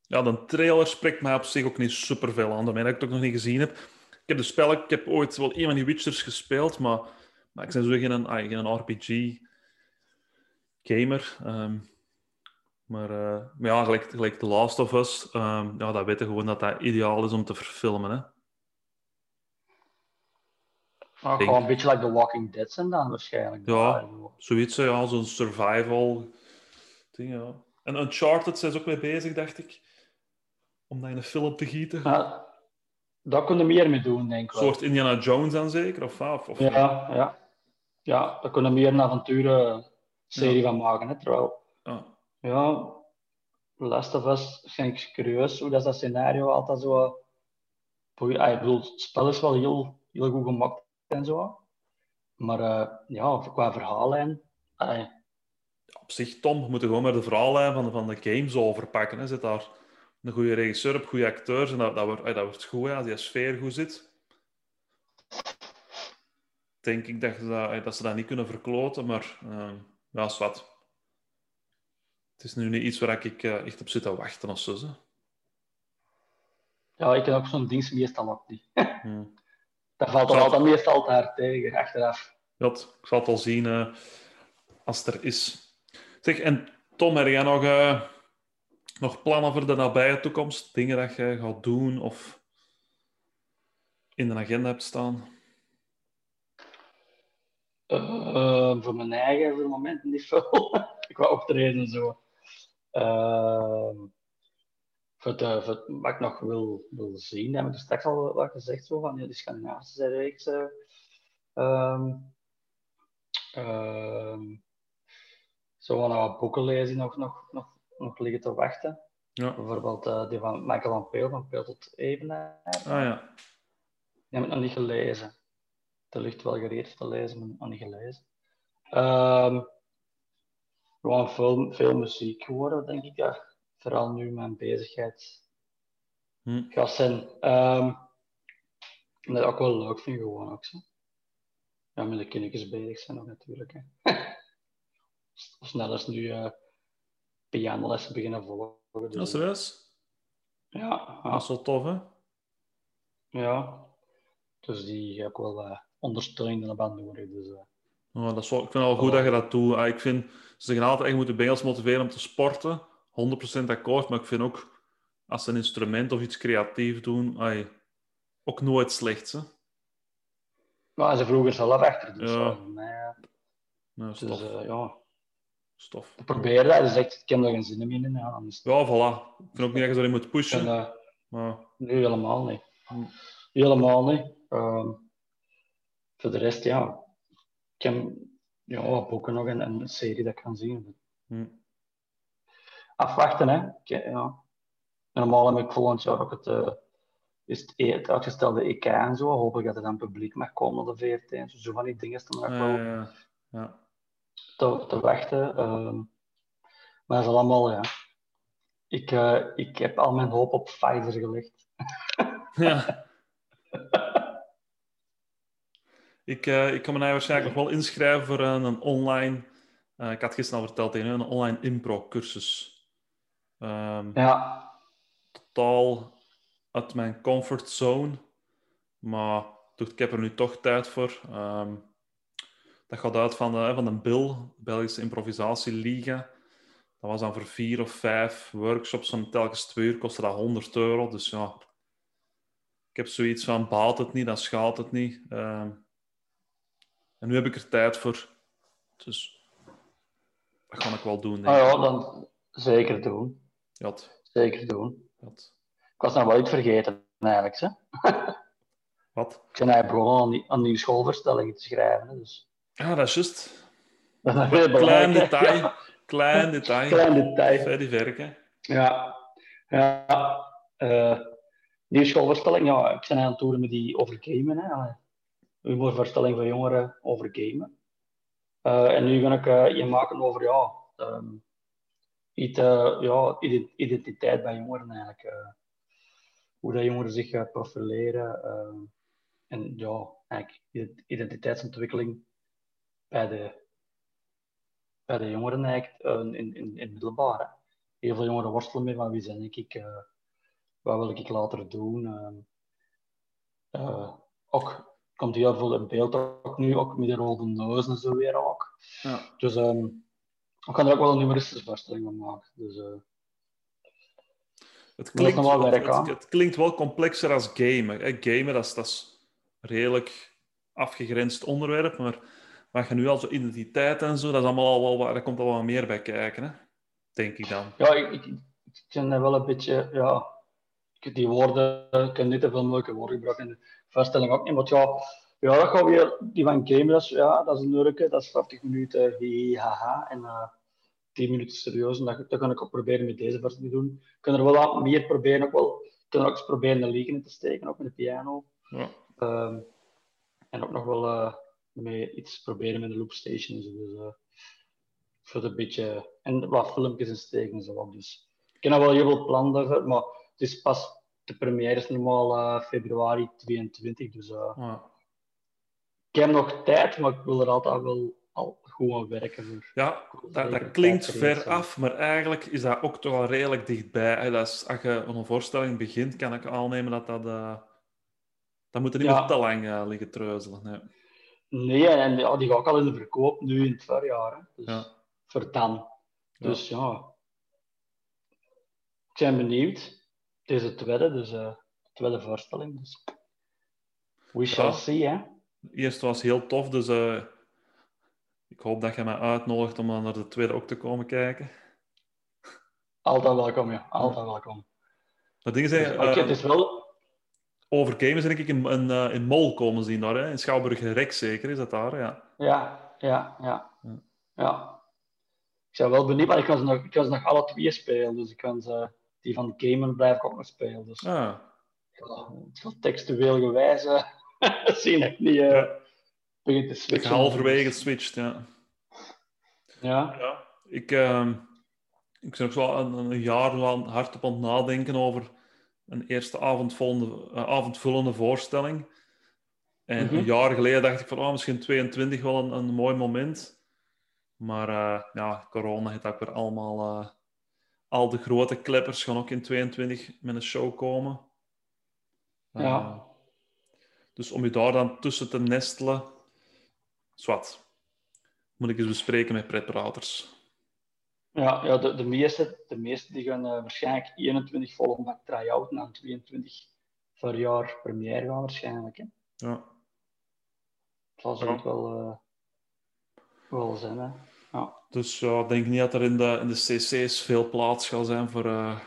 Ja, de trailer spreekt mij op zich ook niet superveel aan. Dat ik het ook nog niet gezien heb. Ik heb de spellen, ik heb ooit wel een van die Witchers gespeeld, maar, maar ik ben zo geen, ah, geen RPG-gamer. Ehm, maar, eh, maar ja, gelijk, gelijk The Last of Us, ehm, ja, dat weten gewoon dat dat ideaal is om te verfilmen. Hè. Denk- gewoon een beetje like The Walking Dead zijn dan waarschijnlijk. Ja. Zoiets, hè, ja, zo'n survival ding, ja. En Uncharted zijn ze ook mee bezig, dacht ik. Om dat in een film te gieten. Ja, daar kunnen we meer mee doen, denk ik Een soort Indiana Jones dan zeker? Of, of, of Ja, ja. Ja, daar kunnen we meer een avonturen-serie van maken. Hè, terwijl, Ah, ja, Last of Us, ben ik curieus hoe dat, dat scenario altijd zo... ah, Ik bedoel, het spel is wel heel, heel goed gemaakt en zo. Maar eh, ja, qua verhaallijn... op zich, Tom, we moeten gewoon maar de verhaallijn van, van de games overpakken. Hè. Zit daar een goede regisseur op, goede acteurs. En dat, dat, wordt, dat wordt goed hè, als die sfeer goed zit. Denk ik dat, dat, dat ze dat niet kunnen verkloten, maar uh, ja, is wat. Het is nu niet iets waar ik uh, echt op zit te wachten of zo. Ja, ik heb ook zo'n dienst meestal ook niet. [laughs] hmm. Dat valt er altijd meestal hard tegen, achteraf. Ja, ik zal het wel zien uh, als het er is. Zeg, en Tom, heb jij nog, uh, nog plannen voor de nabije toekomst? Dingen dat je gaat doen of in de agenda hebt staan? Uh, voor mijn eigen voor het moment niet veel. [laughs] ik wou optreden en zo. Uh, voor, de, voor wat ik nog wil, wil zien, heb ik er straks al wat gezegd zo, van ja, die Scandinavische reeks. Um, um, zo van wat boeken lezen nog, nog, nog, nog liggen te wachten. Ja. Bijvoorbeeld uh, die van Michael van Peel, van Peel tot Evenaar. Ah ja. Die heb ik nog niet gelezen. De lucht wel gereed te lezen, maar nog niet gelezen. Um, gewoon veel, veel muziek geworden, denk ik. Ja. Vooral nu mijn bezigheid hm. gaat zijn. Um, dat ik ook wel leuk vind, gewoon ook zo. Ja, met de kindjes bezig zijn nog natuurlijk. Hè. [laughs] Snel als nu uh, pianolessen beginnen volgen. Dus, dat is serieus? Ja, ja. Dat is wel tof, hè? Ja. Dus die heb ik wel uh, ondersteuning in de band nodig. Dus, oh, dat is wel, ik vind het wel goed dat je dat doet. Ah, ik vind, ze zeggen altijd, je moet de bengels motiveren om te sporten. 100% akkoord, maar ik vind ook, als ze een instrument of iets creatief doen, ay, ook nooit slecht, hè? Maar ze vroeger zelf achter, dus ja. nee, ja. Ja, Dus uh, ja, Stof. probeer dat. Dus echt, ik heb er geen zin meer in. Ja, anders... Ja, voilà. Ik vind ook niet dat je erin moet pushen. En, uh, maar... Nee, helemaal niet. Helemaal niet. Um, voor de rest, ja. Ik heb ja, boeken nog en, en een serie dat ik kan zien. Hm. Afwachten, hè. Ik, ja. Normaal heb ik volgend jaar ook het, uh, is het, e- het uitgestelde EK en zo. Hoop ik dat er dan publiek mag komen op de VRT en zo. Zo van die dingen staan wel ja, ja. te, te wachten. Um, maar dat is allemaal, ja. Ik, uh, ik heb al mijn hoop op Pfizer gelegd. ja. [laughs] ik, uh, ik kan me nou waarschijnlijk nog wel inschrijven voor een, een online... Uh, ik had gisteren al verteld tegen een online impro-cursus. Um, ja. Totaal uit mijn comfortzone. Maar ik heb er nu toch tijd voor. Um, dat gaat uit van de, van de BIL, Belgische Improvisatieliga. Dat was dan voor vier of vijf workshops van telkens twee uur kostte dat 100 euro. Dus ja, ik heb zoiets van, baalt het niet, dan schaadt het niet. Um, en nu heb ik er tijd voor. Dus dat ga ik wel doen. Denk ah, ja, dan zeker doen. Ja. Zeker doen. Jat. Ik was nog wel iets vergeten, eigenlijk. Hè? [laughs] Wat? Ik ben eigenlijk begonnen aan die, aan die schoolverstellingen te schrijven. Dus. Ja, dat is juist. Dat is heel Klein detail. Ja. Klein detail. Klein detail. Verder werken. Ja. ja. Uh, nieuwe schoolverstelling. Ja, ik ben aan het toeren met die over gamen. Hè. Humorvoorstelling voor jongeren over gamen. Uh, en nu ga ik je maken over ja, um, iets, uh, ja, identiteit bij jongeren eigenlijk. Hoe dat jongeren zich profileren. En ja, eigenlijk identiteitsontwikkeling bij de, bij de jongeren eigenlijk in, in, in. Hè. Heel veel jongeren worstelen mee van wie ben ik, uh, wat wil ik later doen. Uh, ook komt heel veel in beeld, ook nu ook met de van neus en zo weer ook. Ja. Dus um, ik kan er ook wel een humoristische voorstelling van maken. Dus, uh, het, klinkt, wel het, werk, het, het, klinkt wel complexer als gamen. Hè? Gamen, dat is, dat is redelijk afgegrensd onderwerp, maar wat je nu al zo identiteit en zo, dat, is allemaal al wel, daar komt al wat meer bij kijken, hè? denk ik dan. Ja, ik, ik, ik vind dat wel een beetje, ja, die woorden, ik heb niet te veel moeilijke woorden gebruikt voorstelling ook niet, maar ja, ja, dat gaat weer, die van is, ja, dat is een dat is 40 minuten haha, en uh, 10 minuten serieus, en dat, dat kan ik ook proberen met deze versie te doen. Ik kan er wel wat meer proberen, ook wel, ik kan er ook eens proberen de liegen in te steken, ook met de piano. Ja. Um, en ook nog wel uh, mee iets proberen met de loopstation. Dus uh, voor een beetje. En wat filmpjes in steken zo ook. Dus ik heb nog wel heel veel plannen, maar het is pas. De première is normaal uh, februari 22, dus ja. ik heb nog tijd, maar ik wil er altijd wel al gewoon werken voor. Ja, dat, dat klinkt ver af, maar eigenlijk is dat ook toch wel redelijk dichtbij. Hè. Dat is, als je een voorstelling begint, kan ik aannemen dat dat... Uh, dat moet er niet meer te lang liggen treuzelen. Nee, nee en ja, die ga ik al in de verkoop nu in het voorjaar. Dus ja. voor dan. Dus ja. ja. Ik ben benieuwd. Het is de tweede, dus uh, de tweede voorstelling. Dus. We shall see, hè. Eerst was heel tof, dus uh, ik hoop dat je mij uitnodigt om naar de tweede ook te komen kijken. Altijd welkom, ja. Altijd welkom. Dat ding zijn... Dus, uh, het is wel... Over games denk ik in, in, in Mol komen zien daar, hè? in Schouwburg Rek zeker, is dat daar? Ja, ja, ja. ja. ja. ja. Ik ben wel benieuwd, maar ik kan, ze nog, ik kan ze nog alle twee spelen, dus ik kan ze, die van Gamer blijf ik ook nog spelen. Dus, ah. ja, textueel gewijs [laughs] zie ik niet... Uh, ja begint te switchen. Halverwege switcht, ja. Ja. ja ik, uh, ik ben ook wel een, een jaar lang hard op aan het nadenken over een eerste avondvullende, uh, avondvullende voorstelling. En mm -hmm. een jaar geleden dacht ik van, oh, misschien 22 wel een, een mooi moment. Maar uh, ja, corona heeft ook weer allemaal... Al de grote kleppers gaan ook in 22 met een show komen. ja. Dus om je daar dan tussen te nestelen, Zwat. Moet ik eens bespreken met pretpraters. Ja, ja de, de, meeste, de meeste die gaan uh, waarschijnlijk 21 volgen met try-out en 22 per jaar première gaan waarschijnlijk. Hè? Ja. Dat zal ja. wel, uh, wel zijn. Hè? Ja. Dus ja, ik denk niet dat er in de, in de cc's veel plaats gaat zijn voor uh,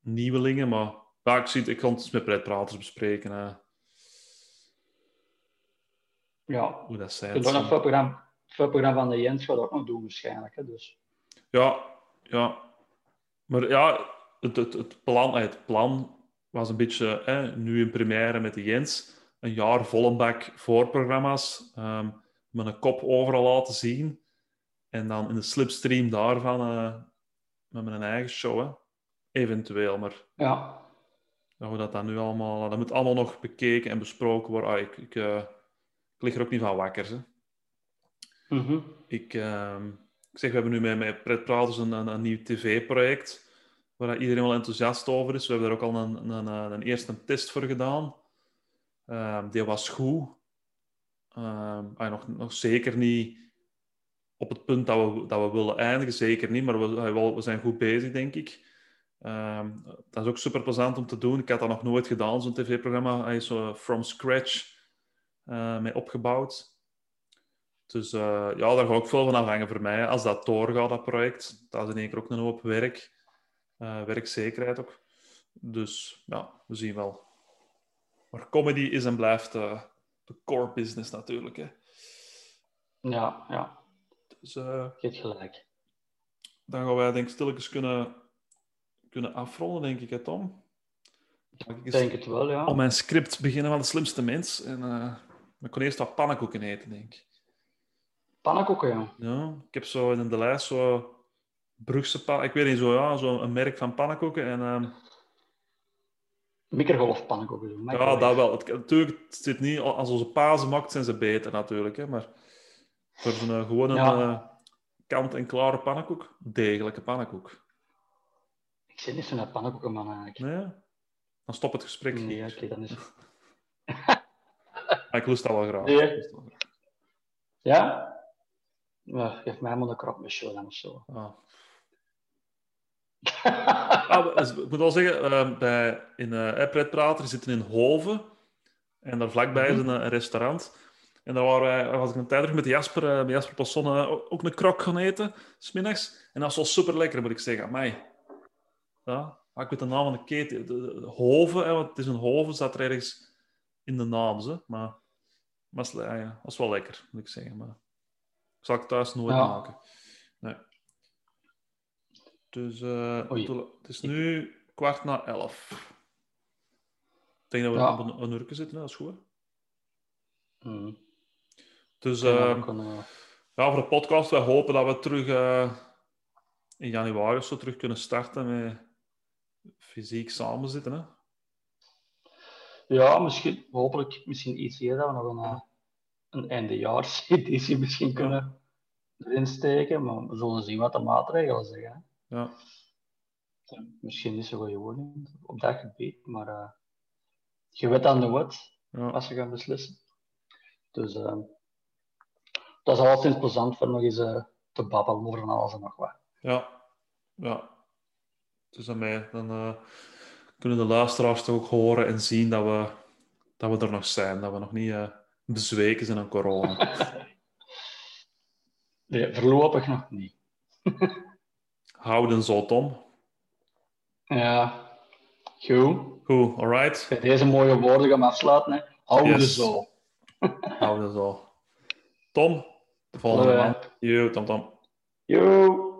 nieuwelingen, maar ja, ik, zie, ik kan het met pretpraters bespreken. Hè. Ja. Hoe dat zij het nog veel programma, veel programma van de Jens gaat ook nog doen waarschijnlijk. Hè, dus. Ja, ja. Maar ja, het, het, het, plan, het plan was een beetje hè, nu in première met de Jens. Een jaar volle bak voorprogramma's. Um, met een kop overal laten zien. En dan in de slipstream daarvan uh, met mijn eigen show. Hè. Eventueel, maar... Ja. Hoe dat dan nu allemaal... Dat moet allemaal nog bekeken en besproken worden. Ah, ik, ik, uh, lig er ook niet van wakker. Hè. Mm -hmm. ik, uh, ik zeg, we hebben nu met, met Pret Praters een, een, een nieuw tv-project waar iedereen wel enthousiast over is. We hebben daar ook al een, een, een, een eerste test voor gedaan. Uh, die was goed. Uh, nog, nog zeker niet op het punt dat we, dat we willen eindigen, zeker niet, maar we, we zijn goed bezig, denk ik. Uh, dat is ook super plezant om te doen. Ik had dat nog nooit gedaan, zo'n tv-programma. Hij is zo from scratch uh, mee opgebouwd. Dus uh, ja, daar ga ik veel van afhangen voor mij. Als dat doorgaat, dat project, dat is in één keer ook een hoop werk. Werkzekerheid ook. Dus ja, we zien wel. Maar comedy is en blijft de core business natuurlijk. Hè. Ja, ja. Dus, uh, gelijk. Dan gaan wij denk ik stilletjes kunnen, kunnen afronden, denk ik, hè, Tom? Ik denk het wel, ja. Op mijn script beginnen van de slimste mens. En uh, ik kon eerst wat pannenkoeken eten, denk ik. Pannenkoeken, ja. Ja, ik heb zo in de lijst zo Brugse pan... Ik weet niet, zo, ja, zo een merk van pannenkoeken. En, um... Microgolfpannenkoeken. Ja, dat wel. Het, natuurlijk, het zit niet... Als onze pazen maakt, zijn ze beter natuurlijk. Hè, maar voor zo'n gewoon een ja. uh, kant-en-klare pannenkoek, degelijke pannenkoek. Ik zit niet zo'n pannenkoekenman eigenlijk. Nee? Dan stop het gesprek. Nee, oké, okay, dan is [laughs] ik lust dat wel graag. Nee. Ja? Geef mij maar een krop met dan of zo. Ah. [laughs] ah, ik moet wel zeggen, uh, bij, in uh, Pretprater zitten in Hoven. En daar vlakbij is een, een, restaurant. En daar waren wij, was ik een tijd terug met Jasper, uh, met Jasper Passon, ook een krok gaan eten, smiddags. En dat was wel super lekker, moet ik zeggen. Amai. Ja, ik weet de naam van de keten. De, de, de Hoven, hè, want het is een Hoven, staat er ergens in de naam. Maar maar ja, dat is wel lekker, moet ik zeggen. Maar ik zal het thuis nooit ja. maken. Nee. Dus uh, het is nu kwart na elf. Ik denk dat we op een, een zitten, dat is goed. Mm. Dus uh, kunnen... ja, voor de podcast, wij hopen dat we terug uh, in januari of zo terug kunnen starten met fysiek samenzitten. Hè? Ja, misschien, hopelijk misschien iets eerder dat we nog een, een eindejaarseditie [laughs] misschien kunnen erin steken, maar we zullen zien wat de maatregelen zeggen. Ja. Misschien niet zo goed geworden op dat gebied, maar uh, je weet dan nooit Ja. als ze gaan beslissen. Dus uh, dat is alleszins plezant voor nog eens uh, te babbelen over van alles en nog wat. Ja. Ja. Dus aan mij, dan uh, kunnen de luisteraars toch ook horen en zien dat we, dat we er nog zijn, dat we nog niet uh, bezweken zijn aan corona. [laughs] nee, voorlopig nog niet. [laughs] Houden zo, Tom. Ja, goed. Goed, alright. Bij deze mooie woorden gaan we afsluiten. Hè. Houden Yes. zo. Houden zo. Tom, de volgende Hallo, hè. man. Yo, Tom, Tom. Yo.